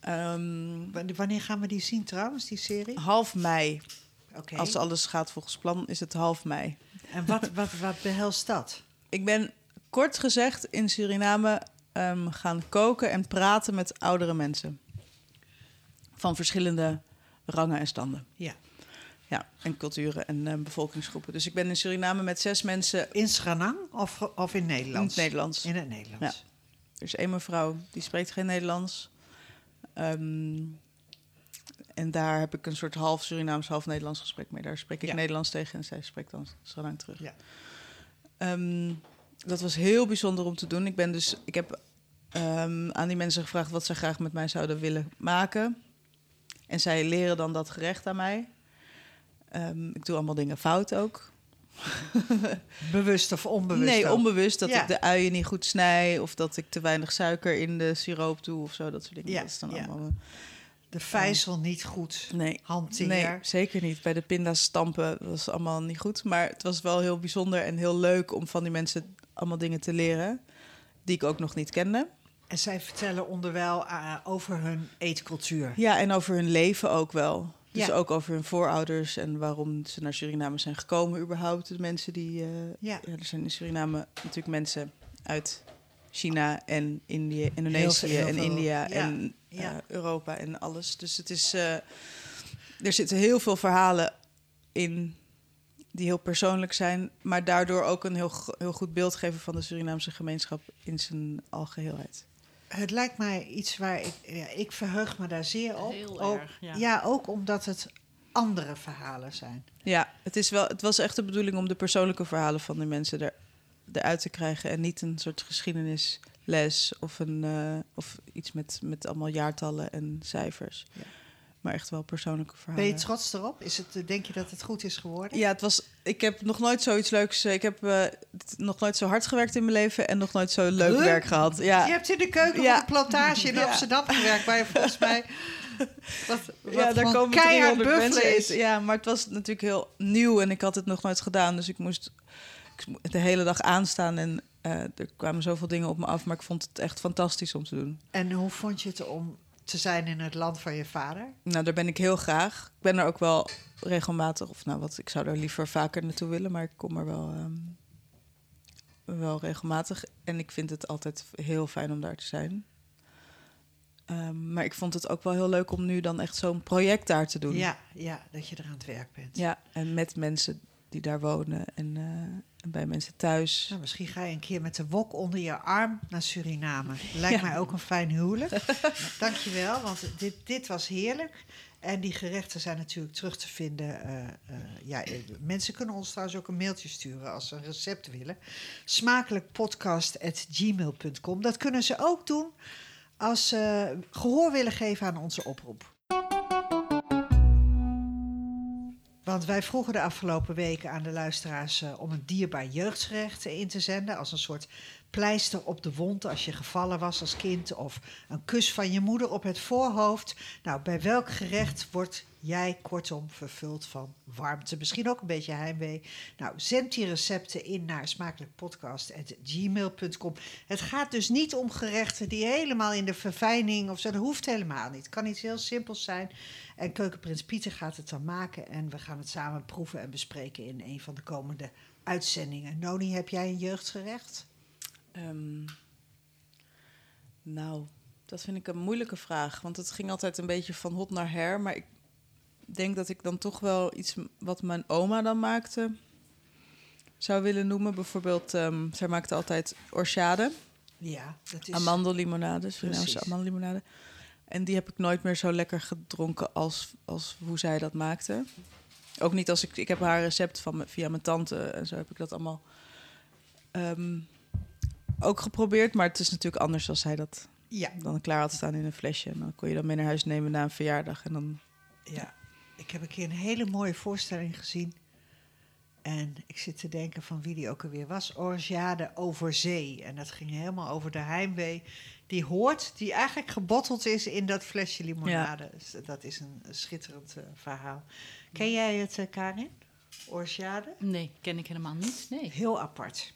S4: Um,
S2: Wanneer gaan we die zien trouwens, die serie?
S4: Half mei.
S2: Okay.
S4: Als alles gaat volgens plan, is het half mei.
S2: En wat, wat, wat behelst dat?
S4: Ik ben kort gezegd in Suriname um, gaan koken en praten met oudere mensen. Van verschillende rangen en standen.
S2: Ja.
S4: Ja, en culturen en uh, bevolkingsgroepen. Dus ik ben in Suriname met zes mensen.
S2: In Schranang of, of in Nederlands?
S4: In het Nederlands.
S2: In het Nederlands.
S4: Ja. Er is één mevrouw die spreekt geen Nederlands. Um, en daar heb ik een soort half Surinaams, half Nederlands gesprek mee. Daar spreek ik
S2: Ja.
S4: Nederlands tegen en zij spreekt dan Schranang terug.
S2: Ja.
S4: Ehm, dat was heel bijzonder om te doen. Ik, ben dus, ik heb ehm, aan die mensen gevraagd wat ze graag met mij zouden willen maken. En zij leren dan dat gerecht aan mij. Ehm, ik doe allemaal dingen fout ook.
S2: Bewust of onbewust?
S4: nee,
S2: ook?
S4: onbewust. Dat
S2: Ja.
S4: ik de uien niet goed snij. Of dat ik te weinig suiker in de siroop doe. Of zo, dat soort dingen.
S2: Ja,
S4: Dat is dan
S2: ja.
S4: allemaal... eh,
S2: De vijzel niet goed
S4: Nee.
S2: hanteer.
S4: Nee, zeker niet. Bij de pinda's stampen was allemaal niet goed. Maar het was wel heel bijzonder en heel leuk om van die mensen allemaal dingen te leren. Die ik ook nog niet kende.
S2: En zij vertellen onderwijl eh, over hun eetcultuur.
S4: Ja, en over hun leven ook wel. Dus
S2: Ja.
S4: ook over hun voorouders en waarom ze naar Suriname zijn gekomen überhaupt. De mensen die... eh,
S2: Ja.
S4: ja, er zijn in Suriname natuurlijk mensen uit China en Indië,
S2: Heel
S4: Indonesië
S2: veel, heel
S4: en. India
S2: Ja,
S4: en eh, Europa en alles. Dus het is... er zitten heel veel verhalen in die heel persoonlijk zijn, maar daardoor ook een heel, heel goed beeld geven van de Surinaamse gemeenschap in zijn algeheelheid.
S2: Het lijkt mij iets waar ik... Ja, ik verheug me daar zeer op.
S5: Heel
S2: ook,
S5: erg, ja.
S2: ja, ook omdat het andere verhalen zijn.
S4: Ja, het, is wel, het was echt de bedoeling om de persoonlijke verhalen van de mensen er, eruit te krijgen en niet een soort geschiedenisles of, een, eh, of iets met, met allemaal jaartallen en cijfers.
S2: Ja.
S4: Maar echt wel persoonlijke
S2: Ben
S4: verhalen.
S2: je trots erop? Is het, eh, denk je dat het goed is geworden?
S4: Ja, het was. Ik heb nog nooit zoiets leuks. eh, Ik heb eh, nog nooit zo hard gewerkt in mijn leven en nog nooit zo leuk
S2: Leuk?
S4: werk gehad. Ja,
S2: Je hebt in de keuken
S4: Ja.
S2: van de plantage in
S4: Ja.
S2: Amsterdam gewerkt, waar je volgens mij... Wat, wat
S4: ja daar komen
S2: keihard
S4: 300 mensen
S2: buffelen is.
S4: Ja, maar het was natuurlijk heel nieuw en ik had het nog nooit gedaan. Dus ik moest de hele dag aanstaan en er kwamen zoveel dingen op me af. Maar ik vond het echt fantastisch om te doen.
S2: En hoe vond je het om te zijn in het land van je vader?
S4: Nou, daar ben ik heel graag. Ik ben er ook wel regelmatig, of nou wat, ik zou er liever vaker naartoe willen, maar ik kom er wel, ehm, wel regelmatig. En ik vind het altijd heel fijn om daar te zijn. Ehm, maar ik vond het ook wel heel leuk om nu dan echt zo'n project daar te doen.
S2: Ja, ja, dat je er aan het werk bent.
S4: Ja, en met mensen die daar wonen en, eh, en bij mensen thuis.
S2: Nou, misschien ga je een keer met de wok onder je arm naar Suriname. Lijkt
S4: Ja.
S2: mij ook een fijn huwelijk. Dankjewel, want dit, dit was heerlijk. En die gerechten zijn natuurlijk terug te vinden. eh, ja, mensen kunnen ons trouwens ook een mailtje sturen als ze een recept willen. Smakelijkpodcast.gmail.com. Dat kunnen ze ook doen als ze gehoor willen geven aan onze oproep. Want wij vroegen de afgelopen weken aan de luisteraars eh, om een dierbaar jeugdgerecht in te zenden. Als een soort pleister op de wond als je gevallen was als kind. Of een kus van je moeder op het voorhoofd. Nou, bij welk gerecht wordt jij kortom vervuld van warmte? Misschien ook een beetje heimwee. Nou, zend die recepten in naar smakelijkpodcast.gmail.com. Het gaat dus niet om gerechten die helemaal in de verfijning of zo. Dat hoeft helemaal niet. Het kan iets heel simpels zijn. En Keukenprins Pieter gaat het dan maken. En we gaan het samen proeven en bespreken in een van de komende uitzendingen. Noni, heb jij een jeugdgerecht?
S4: Ehm, nou, dat vind ik een moeilijke vraag. Want het ging altijd een beetje van hot naar her. Maar ik denk dat ik dan toch wel iets wat mijn oma dan maakte zou willen noemen. Bijvoorbeeld, ehm, zij maakte altijd orchade,
S2: Ja, dat is...
S4: amandellimonade, Surinaamse amandellimonade. En die heb ik nooit meer zo lekker gedronken als, als hoe zij dat maakte. Ook niet als ik... Ik heb haar recept van via mijn tante en zo heb ik dat allemaal ehm, ook geprobeerd. Maar het is natuurlijk anders als zij dat
S2: Ja,
S4: dan klaar had staan in een flesje. En dan kon je dat mee naar huis nemen na een verjaardag. En dan...
S2: ja. Ik heb een keer een hele mooie voorstelling gezien. En ik zit te denken van wie die ook alweer was. Orgiade over zee. En dat ging helemaal over de heimwee. Die hoort, die eigenlijk gebotteld is in dat flesje limonade. Dus dat is een schitterend eh, verhaal. Ken jij het, eh, Karin? Orgiade?
S5: Nee, ken ik helemaal niet. Nee.
S2: Heel apart.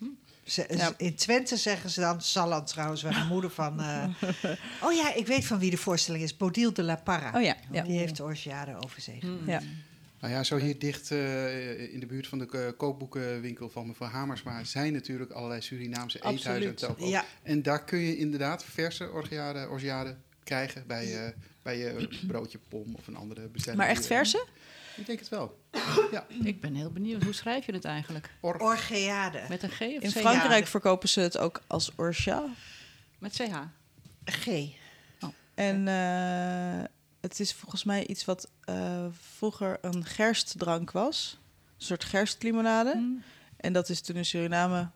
S2: Ze,
S4: Ja.
S2: In Twente zeggen ze dan, Salland trouwens, waar de moeder van... eh, oh ja, ik weet van wie de voorstelling is. Bodil de la Parra.
S4: Oh ja, ja.
S2: Die heeft de zee gemaakt.
S4: Ja.
S3: Nou ja, zo hier dicht eh, in de buurt van de eh, kookboekenwinkel van mevrouw Hamersma zijn natuurlijk allerlei Surinaamse eethuizen. en.
S2: Ja.
S3: En daar kun je inderdaad verse orgiade, orgiade krijgen bij, eh, bij je broodje pom of een andere bestelling.
S4: Maar echt verse?
S3: Ik denk het wel. Ja,
S5: Ik ben heel benieuwd. Hoe schrijf je het eigenlijk?
S3: or,
S2: Orgeade.
S5: Met een G of
S4: In
S5: CH?
S4: Frankrijk verkopen ze het ook als orcha.
S5: Met CH.
S2: G.
S4: En eh, het is volgens mij iets wat eh, vroeger een gerstdrank was. Een soort gerstlimonade.
S5: Hm.
S4: En dat is toen in Suriname,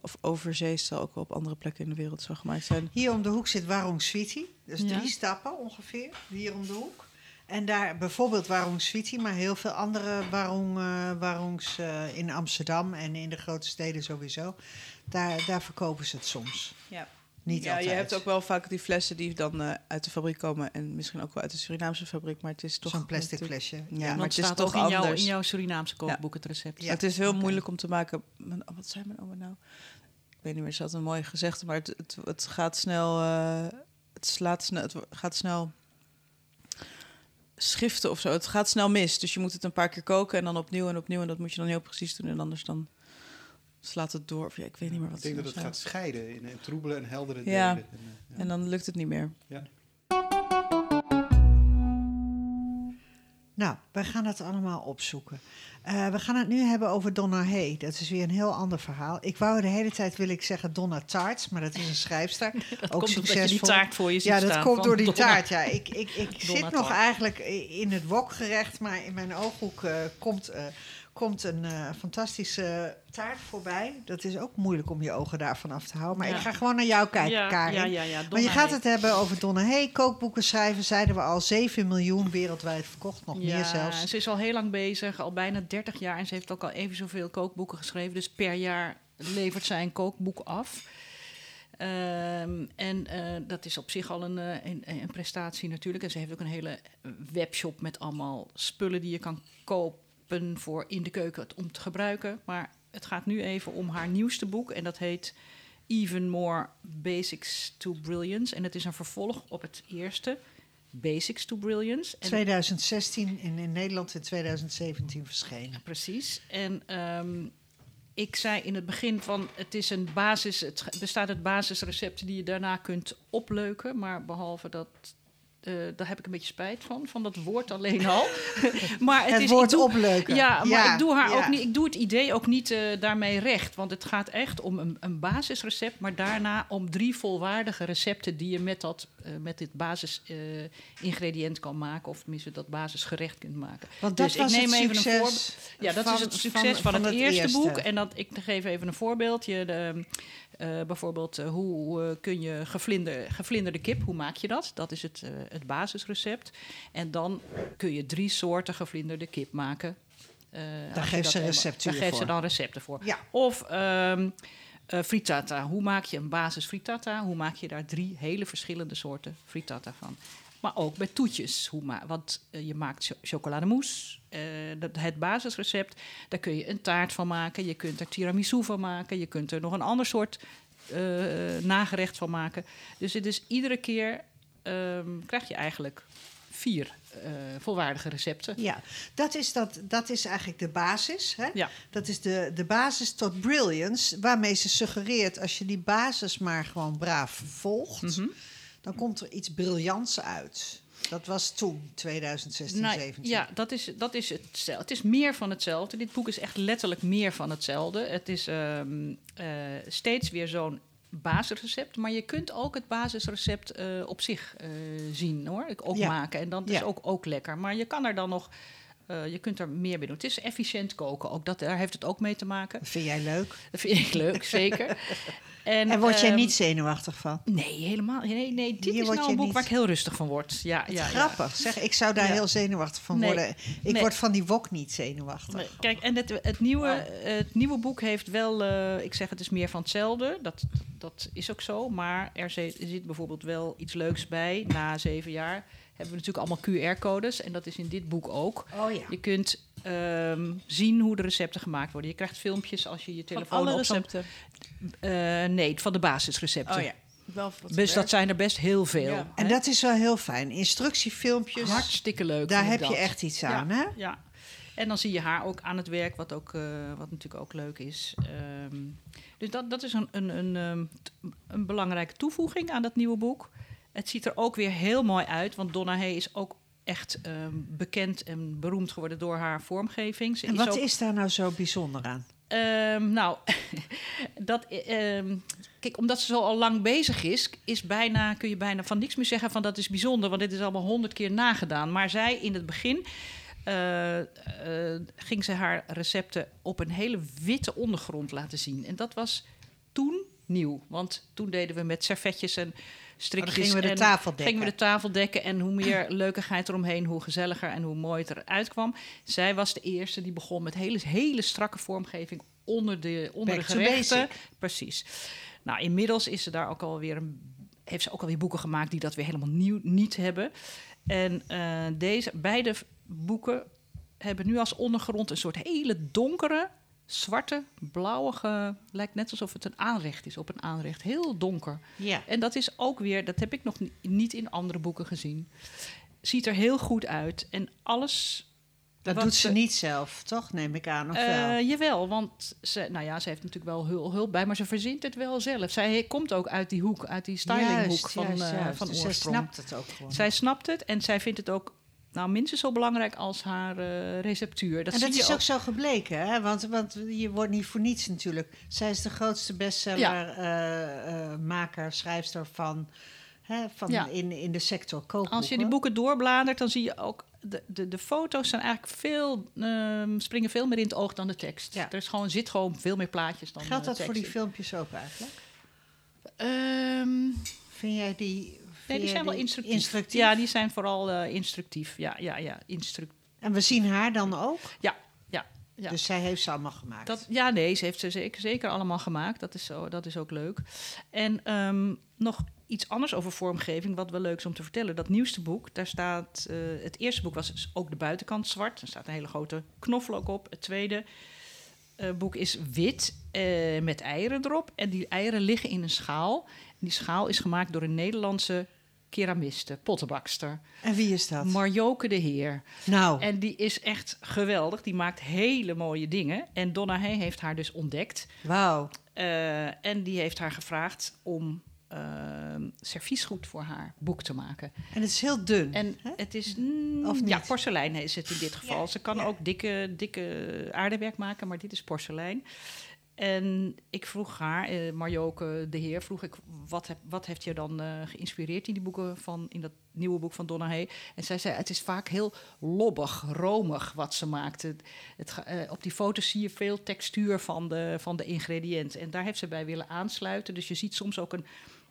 S4: of overzee, zal ook wel op andere plekken in de wereld zo gemaakt zijn.
S2: Hier om de hoek zit Warung Sweetie. Dus
S5: Ja.
S2: drie stappen ongeveer, hier om de hoek. En daar bijvoorbeeld Warung Sweetie, maar heel veel andere Warung, eh, Warungs eh, in Amsterdam en in de grote steden sowieso. Daar, daar verkopen ze het soms.
S4: Ja.
S2: Niet
S4: ja,
S2: altijd.
S4: je hebt ook wel vaak die flessen die dan eh, uit de fabriek komen. En misschien ook wel uit de Surinaamse fabriek. Maar het is toch
S2: Zo'n plastic
S4: natuurlijk-
S2: flesje.
S4: Ja,
S2: Ja,
S4: maar het
S5: het
S4: is
S5: staat
S4: toch
S5: in jouw,
S4: anders.
S5: in jouw Surinaamse kookboek het recept.
S2: Ja.
S4: Het is heel moeilijk om te maken. Mijn- wat zei mijn oma nou? Ik weet niet meer, ze had een mooi gezegd, maar het, het, het gaat snel. eh, het slaat snel. Het gaat snel schiften of zo. Het gaat snel mis. Dus je moet het een paar keer koken en dan opnieuw en opnieuw. En dat moet je dan heel precies doen. En anders dan slaat het door. Of ja, ik weet niet meer wat
S3: ik denk dat het gaat scheiden in een troebele en heldere
S4: Ja.
S3: delen. En, eh, ja.
S4: En dan lukt het niet meer.
S3: Ja.
S2: Nou, we gaan het allemaal opzoeken. Eh, we gaan het nu hebben over Donna Hay. Dat is weer een heel ander verhaal. Ik wou de hele tijd wil ik zeggen Donna Tarts, maar dat is een schrijfster.
S5: Dat
S2: ook
S5: komt je die
S2: succesvol.
S5: taart voor je ziet
S2: Ja, dat
S5: staan
S2: komt door die
S5: Donna.
S2: taart. Ja, ik, ik, ik zit nog eigenlijk in het wokgerecht, maar in mijn ooghoek eh, komt, eh, komt een eh, fantastische taart voorbij. Dat is ook moeilijk om je ogen daarvan af te houden. Maar
S5: Ja.
S2: ik ga gewoon naar jou kijken,
S5: ja,
S2: Karin.
S5: ja, ja, ja.
S2: Maar je gaat het hebben over Donna Hay. Kookboeken schrijven, zeiden we al, 7 miljoen wereldwijd verkocht. Nog meer zelfs.
S5: Ze is al heel lang bezig, al bijna 30 jaar. En ze heeft ook al even zoveel kookboeken geschreven. Dus per jaar levert zij een kookboek af. Ehm, en eh, dat is op zich al een, eh, een, een prestatie natuurlijk. En ze heeft ook een hele webshop met allemaal spullen die je kan kopen voor in de keuken om te gebruiken. Maar het gaat nu even om haar nieuwste boek. En dat heet Even More Basics to Brilliance. En het is een vervolg op het eerste, Basics to Brilliance. En
S2: 2016 en in Nederland in 2017 verschenen.
S5: Precies. En ehm, ik zei in het begin van het is een basis, het bestaat uit basisrecepten die je daarna kunt opleuken. Maar behalve dat, eh, daar heb ik een beetje spijt van, van dat woord alleen al. maar het,
S2: Het,
S5: is,
S2: woord
S5: doe,
S2: opleuken.
S5: Ja, maar ik doe haar
S2: ja.
S5: ook niet. Ik doe het idee ook niet eh, daarmee recht. Want het gaat echt om een, een basisrecept, maar daarna om drie volwaardige recepten die je met, dat, eh, met dit basis-ingrediënt kan maken. Of tenminste dat basisgerecht kunt maken.
S2: Want dat
S5: Dus ik
S2: was
S5: neem
S2: het
S5: even een
S2: succes
S5: voorbeeld. Ja, dat
S2: van-
S5: is het succes van, het, eerste, boek. En dat, ik geef even een voorbeeldje. De, eh, bijvoorbeeld, eh, hoe eh, kun je gevlinder, gevlinderde kip, hoe maak je dat? Dat is het, het basisrecept. En dan kun je drie soorten gevlinderde kip maken. Je
S2: geeft ze receptuur
S5: Daar geeft ze dan recepten voor.
S2: Ja.
S5: Of ehm eh, frittata. Hoe maak je een basis frittata? Hoe maak je daar drie hele verschillende soorten frittata van? Maar ook bij toetjes. Hoe ma want eh, je maakt cho- chocolademousse. eh, dat, het basisrecept. Daar kun je een taart van maken. Je kunt er tiramisu van maken. Je kunt er nog een ander soort eh, nagerecht van maken. Dus het is iedere keer ehm, krijg je eigenlijk vier eh, volwaardige recepten.
S2: Ja, dat is, dat, dat is eigenlijk de basis. Hè?
S5: Ja.
S2: Dat is de, de basis tot brilliance, waarmee ze suggereert... als je die basis maar gewoon braaf volgt...
S5: Mhm.
S2: dan komt er iets briljants uit. Dat was toen, 2016,
S5: Nou,
S2: 17.
S5: ja, dat is, dat is hetzelfde. Het is meer van hetzelfde. Dit boek is echt letterlijk meer van hetzelfde. Het is ehm, eh, steeds weer zo'n basisrecept, maar je kunt ook het basisrecept eh, op zich eh, zien hoor. Ik Ook
S2: Ja.
S5: maken. En dat is ook, ook lekker. Maar je kan er dan nog. Eh, je kunt er meer bij doen. Het is efficiënt koken. Ook dat, daar heeft het ook mee te maken.
S2: Dat vind jij leuk.
S5: Dat vind ik leuk, zeker. En,
S2: En word jij
S5: ehm,
S2: niet zenuwachtig van?
S5: Nee, helemaal. Nee, nee dit
S2: Hier
S5: is nou een boek
S2: niet-
S5: waar ik heel rustig van word. Ja, ja, ja.
S2: grappig. Zeg, ik zou daar
S5: Ja.
S2: heel zenuwachtig van
S5: Nee.
S2: worden. Ik
S5: Nee.
S2: word van die wok niet zenuwachtig.
S5: Nee, Kijk, en het, het, nieuwe, het nieuwe boek heeft wel, eh, ik zeg het is meer van hetzelfde. Dat, dat is ook zo. Maar er zit bijvoorbeeld wel iets leuks bij. Na zeven jaar hebben we natuurlijk allemaal QR-codes. En dat is in dit boek ook.
S2: Oh ja.
S5: Je kunt ehm, zien hoe de recepten gemaakt worden. Je krijgt filmpjes als je je
S4: Van
S5: telefoon
S4: alle
S5: op zo'n-
S4: recepten.
S5: Eh, nee, van de basisrecepten.
S4: Oh ja. Wel
S5: Dus dat zijn er best heel veel.
S4: Ja.
S2: En dat is wel heel fijn. Instructiefilmpjes,
S5: Hartstikke leuk.
S2: daar heb je echt iets
S5: Ja.
S2: aan, hè?
S5: Ja. En dan zie je haar ook aan het werk, wat, ook, eh, wat natuurlijk ook leuk is. Ehm, dus dat, dat is een, een, een, ehm, een belangrijke toevoeging aan dat nieuwe boek. Het ziet er ook weer heel mooi uit, want Donna Hay is ook echt ehm, bekend en beroemd geworden door haar vormgeving. Ze
S2: En wat
S5: ook,
S2: is daar nou zo bijzonder aan?
S5: Ehm, nou, dat, ehm, kijk, omdat ze zo al lang bezig is, is bijna, kun je bijna van niks meer zeggen van dat is bijzonder, want dit is allemaal honderd keer nagedaan. Maar zij in het begin eh, ging ze haar recepten op een hele witte ondergrond laten zien. En dat was toen nieuw, want toen deden we met servetjes en strikjes.
S2: gingen we de tafel dekken.
S5: Gingen we de tafel dekken en hoe meer leukigheid eromheen, hoe gezelliger en hoe mooi het eruit kwam. Zij was de eerste die begon met hele, hele strakke vormgeving onder de, onder
S2: Back
S5: de
S2: to
S5: gerechten.
S2: basic.
S5: Precies. Nou, inmiddels is ze daar ook alweer een, heeft ze ook alweer boeken gemaakt die dat weer helemaal nieuw niet hebben. En eh, deze beide boeken hebben nu als ondergrond een soort hele donkere, zwarte, blauwige. Lijkt net alsof het een aanrecht is op een aanrecht. Heel donker.
S2: Ja.
S5: En dat is ook weer, dat heb ik nog ni- niet in andere boeken gezien. Ziet er heel goed uit. En alles.
S2: Dat doet ze niet zelf, toch? Neem ik aan, of
S5: Eh,
S2: wel?
S5: jawel, want ze, nou ja, ze heeft natuurlijk wel hulp, hulp bij, maar ze verzint het wel zelf. Zij komt ook uit die hoek, uit die stylinghoek
S2: Juist,
S5: van,
S2: juist,
S5: eh,
S2: juist.
S5: van
S2: Dus zij
S5: oorsprong.
S2: snapt het ook gewoon.
S5: Zij snapt het en zij vindt het ook nou, minstens zo belangrijk als haar eh, receptuur. Dat
S2: en dat is ook zo gebleken, hè? Want, want je wordt niet voor niets natuurlijk. Zij is de grootste bestseller, eh, eh, maker, schrijfster van, hè, van
S5: Ja.
S2: in, in de sector.
S5: Als je die boeken doorbladert, dan zie je ook... De, de, de foto's zijn eigenlijk veel, ehm, springen veel meer in het oog dan de tekst.
S2: Ja.
S5: Er is gewoon, zit gewoon veel meer plaatjes dan
S2: Geldt
S5: eh,
S2: dat voor die filmpjes ook eigenlijk?
S5: Ehm,
S2: Vind jij die...
S5: nee, die zijn wel instructief.
S2: instructief?
S5: Ja, die zijn vooral eh, instructief. Ja, ja, ja, instructief.
S2: En we zien haar dan ook?
S5: Ja, ja, ja.
S2: Dus zij heeft ze allemaal gemaakt.
S5: Dat, ja, nee, ze heeft ze zeker, zeker allemaal gemaakt. Dat is, zo, dat is ook leuk. En ehm, nog iets anders over vormgeving, wat wel leuk is om te vertellen. Dat nieuwste boek, daar staat... eh, het eerste boek was dus ook de buitenkant zwart. Er staat een hele grote knoflook op. Het tweede eh, boek is wit met eieren erop. En die eieren liggen in een schaal. En die schaal is gemaakt door een Nederlandse keramiste, pottenbakster.
S2: En wie is dat?
S5: Marjoke de Heer.
S2: nou,
S5: En die is echt geweldig. Die maakt hele mooie dingen. En Donna Hay heeft haar dus ontdekt.
S2: wauw.
S5: Eh, en die heeft haar gevraagd om ehm, serviesgoed voor haar boek te maken.
S2: En het is heel dun.
S5: En
S2: hè?
S5: het is... mm,
S2: Of
S5: Ja,
S2: niet?
S5: porselein is het in dit geval.
S2: Ja,
S5: Ze kan
S2: ja.
S5: ook dikke, dikke aardewerk maken, maar dit is porselein. En ik vroeg haar, eh Marjoke de Heer, vroeg ik... Wat, heb, wat heeft je dan eh, geïnspireerd in die boeken van... in dat nieuwe boek van Donna Hay? En zij zei, het is vaak heel lobbig, romig wat ze maakt. Het, het, ga- eh, op die foto's zie je veel textuur van de, van de ingrediënten. En daar heeft ze bij willen aansluiten. Dus je ziet soms ook een,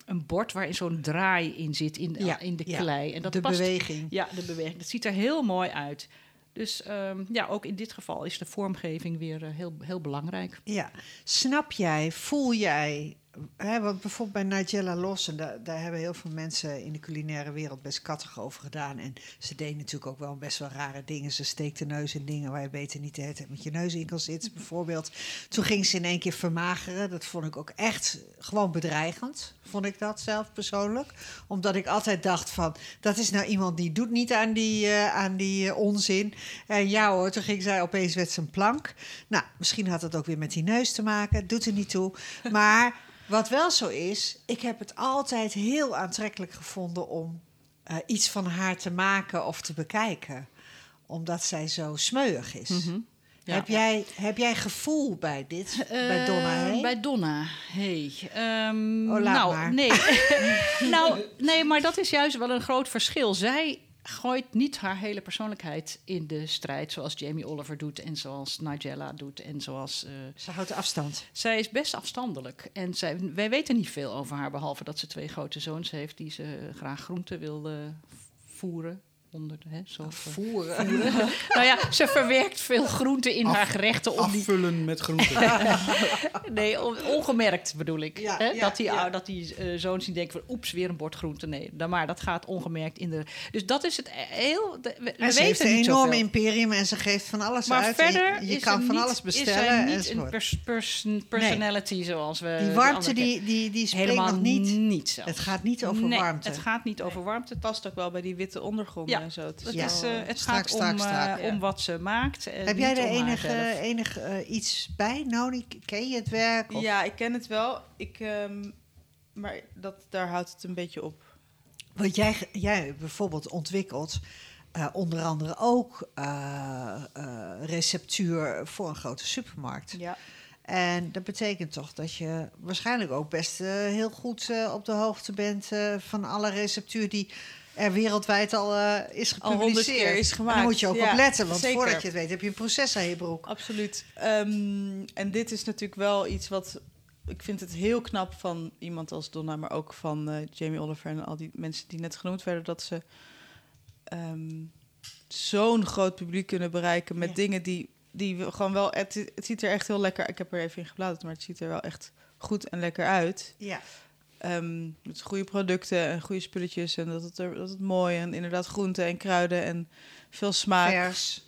S5: een bord waarin zo'n draai in zit, in,
S2: Ja,
S5: in de klei. En dat
S2: de
S5: past
S2: beweging.
S5: ja, de beweging. Dat ziet er heel mooi uit. Dus ehm, ja, ook in dit geval is de vormgeving weer eh, heel, heel belangrijk.
S2: Ja. Snap jij, voel jij... Hè, want bijvoorbeeld bij Nigella Lawson, daar, daar hebben heel veel mensen in de culinaire wereld best kattig over gedaan. En ze deed natuurlijk ook wel best wel rare dingen. Ze steekt de neus in dingen waar je beter niet de met je neus in kan zitten, bijvoorbeeld. Toen ging ze in één keer vermageren. Dat vond ik ook echt gewoon bedreigend, vond ik dat zelf persoonlijk. Omdat ik altijd dacht van, dat is nou iemand die doet niet aan die, eh, aan die eh, onzin. En ja hoor, toen ging zij opeens met zijn plank. Nou, misschien had het ook weer met die neus te maken. Doet er niet toe. Maar wat wel zo is, ik heb het altijd heel aantrekkelijk gevonden om eh, iets van haar te maken of te bekijken. Omdat zij zo smeuig is.
S5: Mhm. Ja.
S2: Heb, jij, heb jij gevoel bij dit? bij Donna
S5: Eh,
S2: heen?
S5: Bij Donna, hey. Ehm,
S2: Oh,
S5: nou,
S2: maar.
S5: Nee. nou, nee, maar dat is juist wel een groot verschil. Zij gooit niet haar hele persoonlijkheid in de strijd... zoals Jamie Oliver doet en zoals Nigella doet en zoals... eh,
S2: Ze houdt afstand.
S5: zij is best afstandelijk. En zij, wij weten niet veel over haar... behalve dat ze twee grote zoons heeft... die ze graag groente wil voeren. Onder, de- hè, zo,
S2: Voeren.
S5: nou ja, ze verwerkt veel groente in
S3: Af-
S5: haar gerechten... om die
S3: Afvullen met groenten.
S5: Nee, on- ongemerkt bedoel ik.
S2: Ja,
S5: hè?
S2: ja,
S5: dat die,
S2: ja.
S5: dat die eh, zoons die denken van... oeps, weer een bord groente. Nee, dan maar dat gaat ongemerkt in de... Dus dat is het e- heel... de- we,
S2: En ze heeft
S5: weten
S2: een enorm imperium en ze geeft van alles
S5: Maar
S2: uit.
S5: Verder
S2: je je
S5: is
S2: kan van
S5: niet,
S2: alles
S5: Is
S2: bestellen.
S5: zij niet een pers- pers- personality zoals we...
S2: die warmte die, die, die spreekt
S5: Helemaal
S2: nog niet.
S5: niet zelfs.
S2: Het gaat niet over
S5: nee,
S2: warmte.
S5: het gaat niet over warmte.
S4: Het past ook wel bij die witte ondergronden
S5: Ja,
S4: en zo. Het is
S2: Ja.
S5: eh, het gaat om, eh, om wat ze maakt. en
S2: Heb jij er enig, eh, enig iets bij, Noni? Ken je het werk? Of-
S4: ja, ik ken het wel. Ik, ehm, maar dat, daar houdt het een beetje op.
S2: Want jij, jij bijvoorbeeld ontwikkelt eh, onder andere ook eh, eh, receptuur voor een grote supermarkt.
S4: Ja.
S2: En dat betekent toch dat je waarschijnlijk ook best eh, heel goed eh, op de hoogte bent eh, van alle receptuur die er wereldwijd al eh, is gepubliceerd.
S4: is gemaakt.
S2: Daar moet je ook
S4: Ja,
S2: op letten, want
S4: zeker.
S2: voordat je het weet heb je een proces aan je broek.
S4: Absoluut. Ehm, en dit is natuurlijk wel iets wat... Ik vind het heel knap van iemand als Donna, maar ook van eh, Jamie Oliver en al die mensen die net genoemd werden, dat ze ehm, zo'n groot publiek kunnen bereiken met
S2: Ja.
S4: dingen die, die we gewoon wel. Het, het ziet er echt heel lekker. Ik heb er even in gebladerd, maar het ziet er wel echt goed en lekker uit.
S2: Ja.
S4: Ehm, met goede producten en goede spulletjes en dat het, er, dat het mooi en inderdaad groenten en kruiden en veel smaak.
S2: Vers.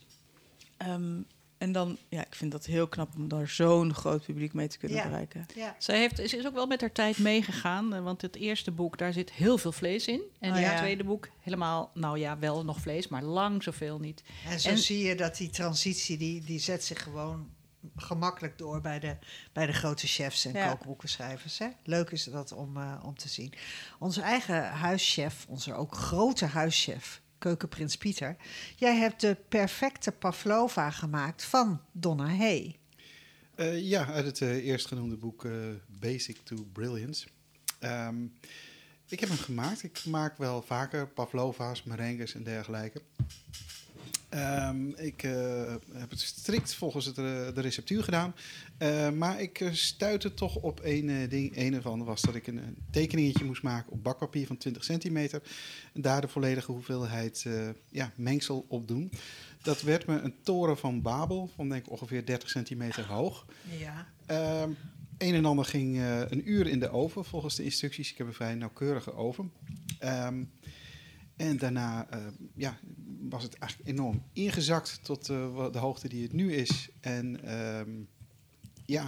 S4: Ehm, en dan, ja, ik vind dat heel knap om daar zo'n groot publiek mee te kunnen
S2: Ja.
S4: bereiken.
S2: Ja.
S5: Zij heeft, ze is ook wel met haar tijd meegegaan. eh, Want het eerste boek, daar zit heel veel vlees in. En
S2: Oh,
S5: in
S2: ja.
S5: het tweede boek helemaal, nou ja, wel nog vlees, maar lang zoveel niet.
S2: En zo
S5: En-
S2: zie je dat die transitie, die, die zet zich gewoon gemakkelijk door bij de, bij de grote chefs en
S4: Ja.
S2: kookboekenschrijvers. Hè? Leuk is dat om, eh, om te zien. Onze eigen huischef, onze ook grote huischef, keukenprins Pieter. Jij hebt de perfecte pavlova gemaakt van Donna Hay.
S3: Eh, ja, uit het eh, eerstgenoemde boek eh, Basic to Brilliance. Ehm, ik heb hem gemaakt. Ik maak wel vaker pavlova's, merengues en dergelijke. Ehm, ik eh, heb het strikt volgens het, eh, de receptuur gedaan. Eh, maar ik uh, stuitte toch op één eh, ding. Een ervan was dat ik een, een tekeningetje moest maken op bakpapier van 20 centimeter. En daar de volledige hoeveelheid eh, ja, mengsel op doen. Dat werd me een toren van Babel van denk ik ongeveer 30 centimeter hoog.
S2: Ja.
S3: Ehm, een en ander ging eh, een uur in de oven volgens de instructies. Ik heb een vrij nauwkeurige oven. Ehm, en daarna eh, ja, was het eigenlijk enorm ingezakt tot eh, de hoogte die het nu is. En ehm, ja,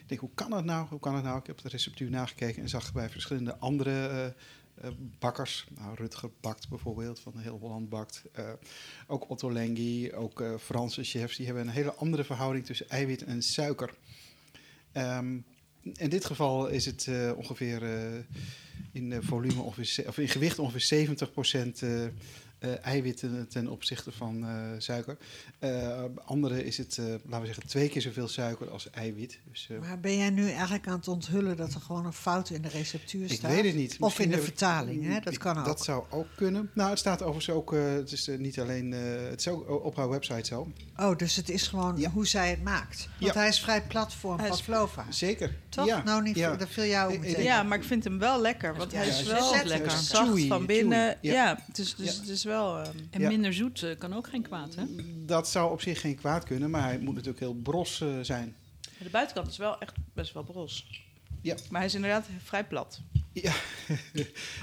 S3: ik denk, hoe kan het nou? Hoe kan het nou? Ik heb de receptuur nagekeken en zag bij verschillende andere eh, bakkers, nou, Rutger bakt bijvoorbeeld, van Heel Holland bakt. ook Otto Lengi, ook eh, Franse chefs, die hebben een hele andere verhouding tussen eiwit en suiker. Ehm, in dit geval is het eh, ongeveer eh, in eh, volume ongeveer, of in gewicht ongeveer 70% eh eiwitten ten opzichte van eh, suiker. Eh andere is het, eh, laten we zeggen, twee keer zoveel suiker als eiwit. Dus, eh,
S2: Maar ben jij nu eigenlijk aan het onthullen dat er gewoon een fout in de receptuur
S3: ik
S2: staat?
S3: weet het niet.
S2: Of
S3: Misschien
S2: in de
S3: ik-
S2: vertaling, hè? Dat
S3: Ik-
S2: kan ook.
S3: Dat zou ook kunnen. Nou, het staat overigens ook, eh, het is niet alleen, eh, het is ook op haar website zo.
S2: Oh, dus het is gewoon
S3: Ja.
S2: hoe zij het maakt. Want
S3: Ja.
S2: hij is vrij plat voor een pavlova.
S3: Zeker.
S2: Toch?
S3: Ja.
S2: Nou, niet,
S3: ja.
S2: dat viel jou ook
S3: Ik- ik
S2: meteen.
S4: Ja, maar ik vind hem wel lekker, want hij
S5: hij
S4: is
S5: is
S4: wel
S5: lekker.
S4: zacht
S3: Chewy,
S4: van binnen.
S3: chewy, ja.
S4: Ja, dus, dus wel... ehm,
S5: En
S3: Ja.
S5: minder zoet eh, kan ook geen kwaad, hè?
S3: Dat zou op zich geen kwaad kunnen, maar hij moet natuurlijk heel bros eh, zijn.
S4: de buitenkant is wel echt best wel bros.
S3: Ja.
S4: Maar hij is inderdaad vrij plat.
S3: Ja.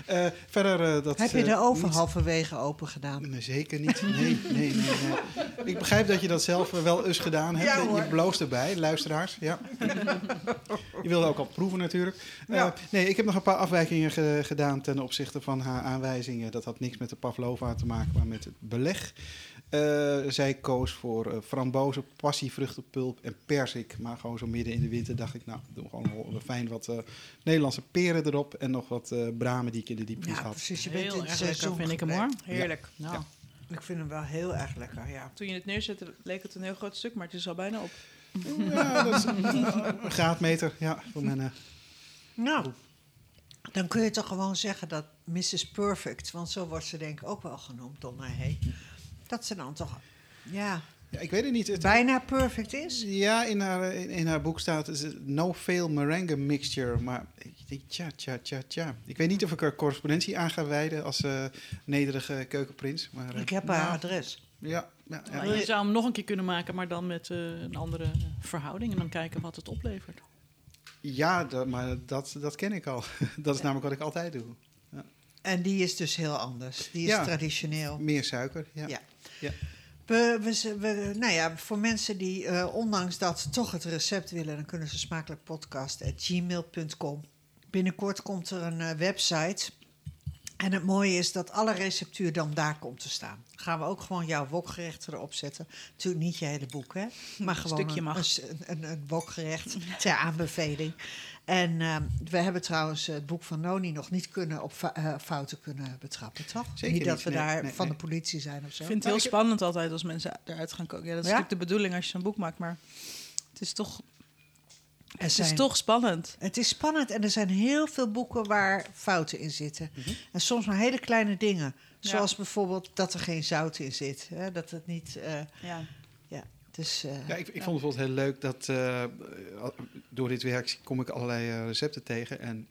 S3: Eh, verder eh, dat...
S2: Heb je
S3: eh,
S2: de oven
S3: niet-
S2: halverwege open gedaan?
S3: Nee, zeker niet. Nee, nee, nee, nee. Ik begrijp dat je dat zelf eh, wel eens gedaan hebt.
S2: Ja,
S3: je bloost erbij, luisteraars. Ja. je wilde ook al proeven natuurlijk. Eh,
S2: Ja.
S3: nee, ik heb nog een paar afwijkingen ge- gedaan ten opzichte van haar aanwijzingen. Dat had niks met de pavlova te maken, maar met het beleg. Eh, zij koos voor eh, frambozen, passievruchtenpulp en persik. Maar gewoon zo midden in de winter dacht ik, nou, doe gewoon wel fijn wat eh, Nederlandse peren erop. En nog wat eh bramen die ik in de diepvries
S2: Ja,
S3: had.
S2: precies. Je bent
S5: Heel
S2: in het seizoen
S5: vind ik hem hoor.
S4: Heerlijk.
S5: Nou,
S3: Ja.
S2: Ik vind hem wel heel erg lekker, ja.
S4: Toen je het neerzette, leek het een heel groot stuk, maar het is al bijna op.
S3: Ja, dat is een, graadmeter. Ja, voor mijn, eh,
S2: Nou, dan kun je toch gewoon zeggen dat Mrs. Perfect, want zo wordt ze denk ik ook wel genoemd, Donna Hay, dat ze dan toch, ja,
S3: ja, ik weet het niet. Het,
S2: bijna perfect is.
S3: ja, in haar, in, in haar boek staat is no fail meringue mixture. Maar ik denk, tja, tja, tja, tja. Ik weet niet of ik er correspondentie aan ga wijden als eh, nederige keukenprins. Maar, eh,
S2: Ik heb haar adres.
S3: Ja, ja, ja.
S5: Nou, je zou hem nog een keer kunnen maken, maar dan met eh, een andere verhouding. En dan kijken wat het oplevert.
S3: ja dat, maar dat, dat ken ik al. dat is namelijk wat ik altijd doe.
S2: En die is dus heel anders. Die is
S3: Ja.
S2: traditioneel.
S3: Meer suiker, ja.
S2: Ja. We, we, we- nou ja, voor mensen die eh, ondanks dat toch het recept willen, dan kunnen ze smakelijkpodcast.gmail.com. Binnenkort komt er een eh, website. En het mooie is dat alle receptuur dan daar komt te staan. Gaan we ook gewoon jouw wokgerechten erop zetten. Natuurlijk niet je hele boek, hè? Maar gewoon
S4: stukje
S2: een,
S4: mag.
S2: een, een, een wokgerecht ter aanbeveling. En eh, we hebben trouwens het boek van Noni nog niet kunnen op eh, fouten kunnen betrappen, toch?
S3: Zeker
S2: niet dat
S3: niet,
S2: we
S3: nee,
S2: daar
S3: nee,
S2: van
S3: nee.
S2: de politie zijn of zo.
S4: Ik vind het heel spannend altijd als mensen eruit gaan koken. Ja, dat is
S2: Ja?
S4: natuurlijk de bedoeling als je zo'n boek maakt, maar het is toch, het
S2: zijn-
S4: is toch spannend.
S2: Het is spannend en er zijn heel veel boeken waar fouten in zitten. En soms maar hele kleine dingen.
S4: Ja.
S2: Zoals bijvoorbeeld dat er geen zout in zit. Hè? Dat het niet. eh,
S4: Ja.
S2: Dus. eh,
S3: Ja, ik, ik vond het bijvoorbeeld heel leuk dat eh, door dit werk kom ik allerlei eh, recepten tegen. En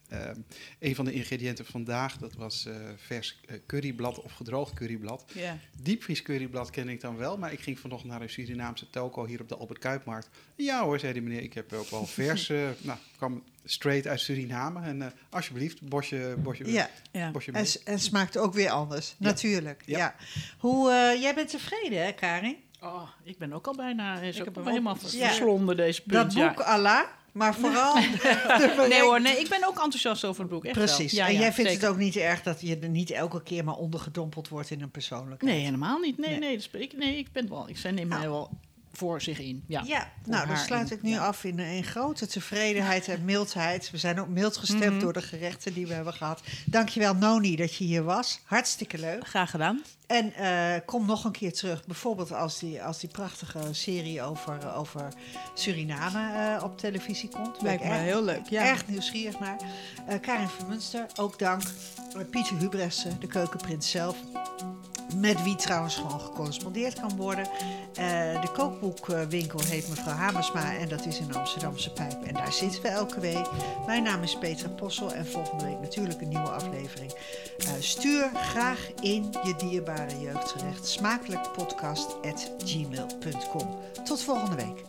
S3: een van de ingrediënten vandaag, dat was vers curryblad of gedroogd curryblad.
S4: Ja.
S3: Diepvries curryblad ken ik dan wel, maar ik ging vanochtend naar een Surinaamse toko hier op de Albert Kuipmarkt. Ja hoor, zei die meneer, ik heb ook wel vers. nou, kwam straight uit Suriname. En alsjeblieft, bosje, bosje,
S2: ja,
S4: Ja.
S3: bosje
S2: en, en smaakt ook weer anders. Natuurlijk. Ja. Hoe, jij bent tevreden, hè, Karin?
S5: Oh, ik ben ook al bijna is ook
S4: heb hem
S5: helemaal
S2: Ja.
S5: verslonden deze
S2: Dat
S5: punt. ja.
S2: boek Allah, maar vooral.
S5: Nee hoor, nee, ik ben ook enthousiast over het boek. Echt wel.
S2: Precies.
S5: Ja,
S2: en
S5: ja,
S2: jij vindt
S5: zeker.
S2: het ook niet erg dat je er niet elke keer maar ondergedompeld wordt in een persoonlijkheid?
S5: Nee, helemaal niet. Nee,
S2: Nee.
S5: nee, dat ik, nee ik ben wel. Ik zij neem mij
S2: Nou.
S5: wel voor zich in. Ja.
S2: Ja, nou dan sluit
S5: in.
S2: ik nu
S5: Ja.
S2: af in een grote tevredenheid en mildheid. We zijn ook mild gestemd
S5: Mhm.
S2: door de gerechten die we hebben gehad. Dankjewel Noni dat je hier was. Hartstikke leuk.
S4: Graag gedaan.
S2: En eh, kom nog een keer terug. Bijvoorbeeld als die, als die prachtige serie over, over Suriname eh, op televisie komt.
S4: Lijkt me heel leuk. Ja.
S2: Erg nieuwsgierig naar. Eh, Karin Vermunster, ook dank. Pieter Hubressen, de keukenprins zelf. Met wie trouwens gewoon gecorrespondeerd kan worden. Eh, de kookboekwinkel heet mevrouw Hamersma en dat is in Amsterdamse Pijp. En daar zitten we elke week. Mijn naam is Petra Possel en volgende week natuurlijk een nieuwe aflevering. Eh, stuur graag in je dierbare jeugdgerecht smakelijkpodcast.gmail.com. Tot volgende week.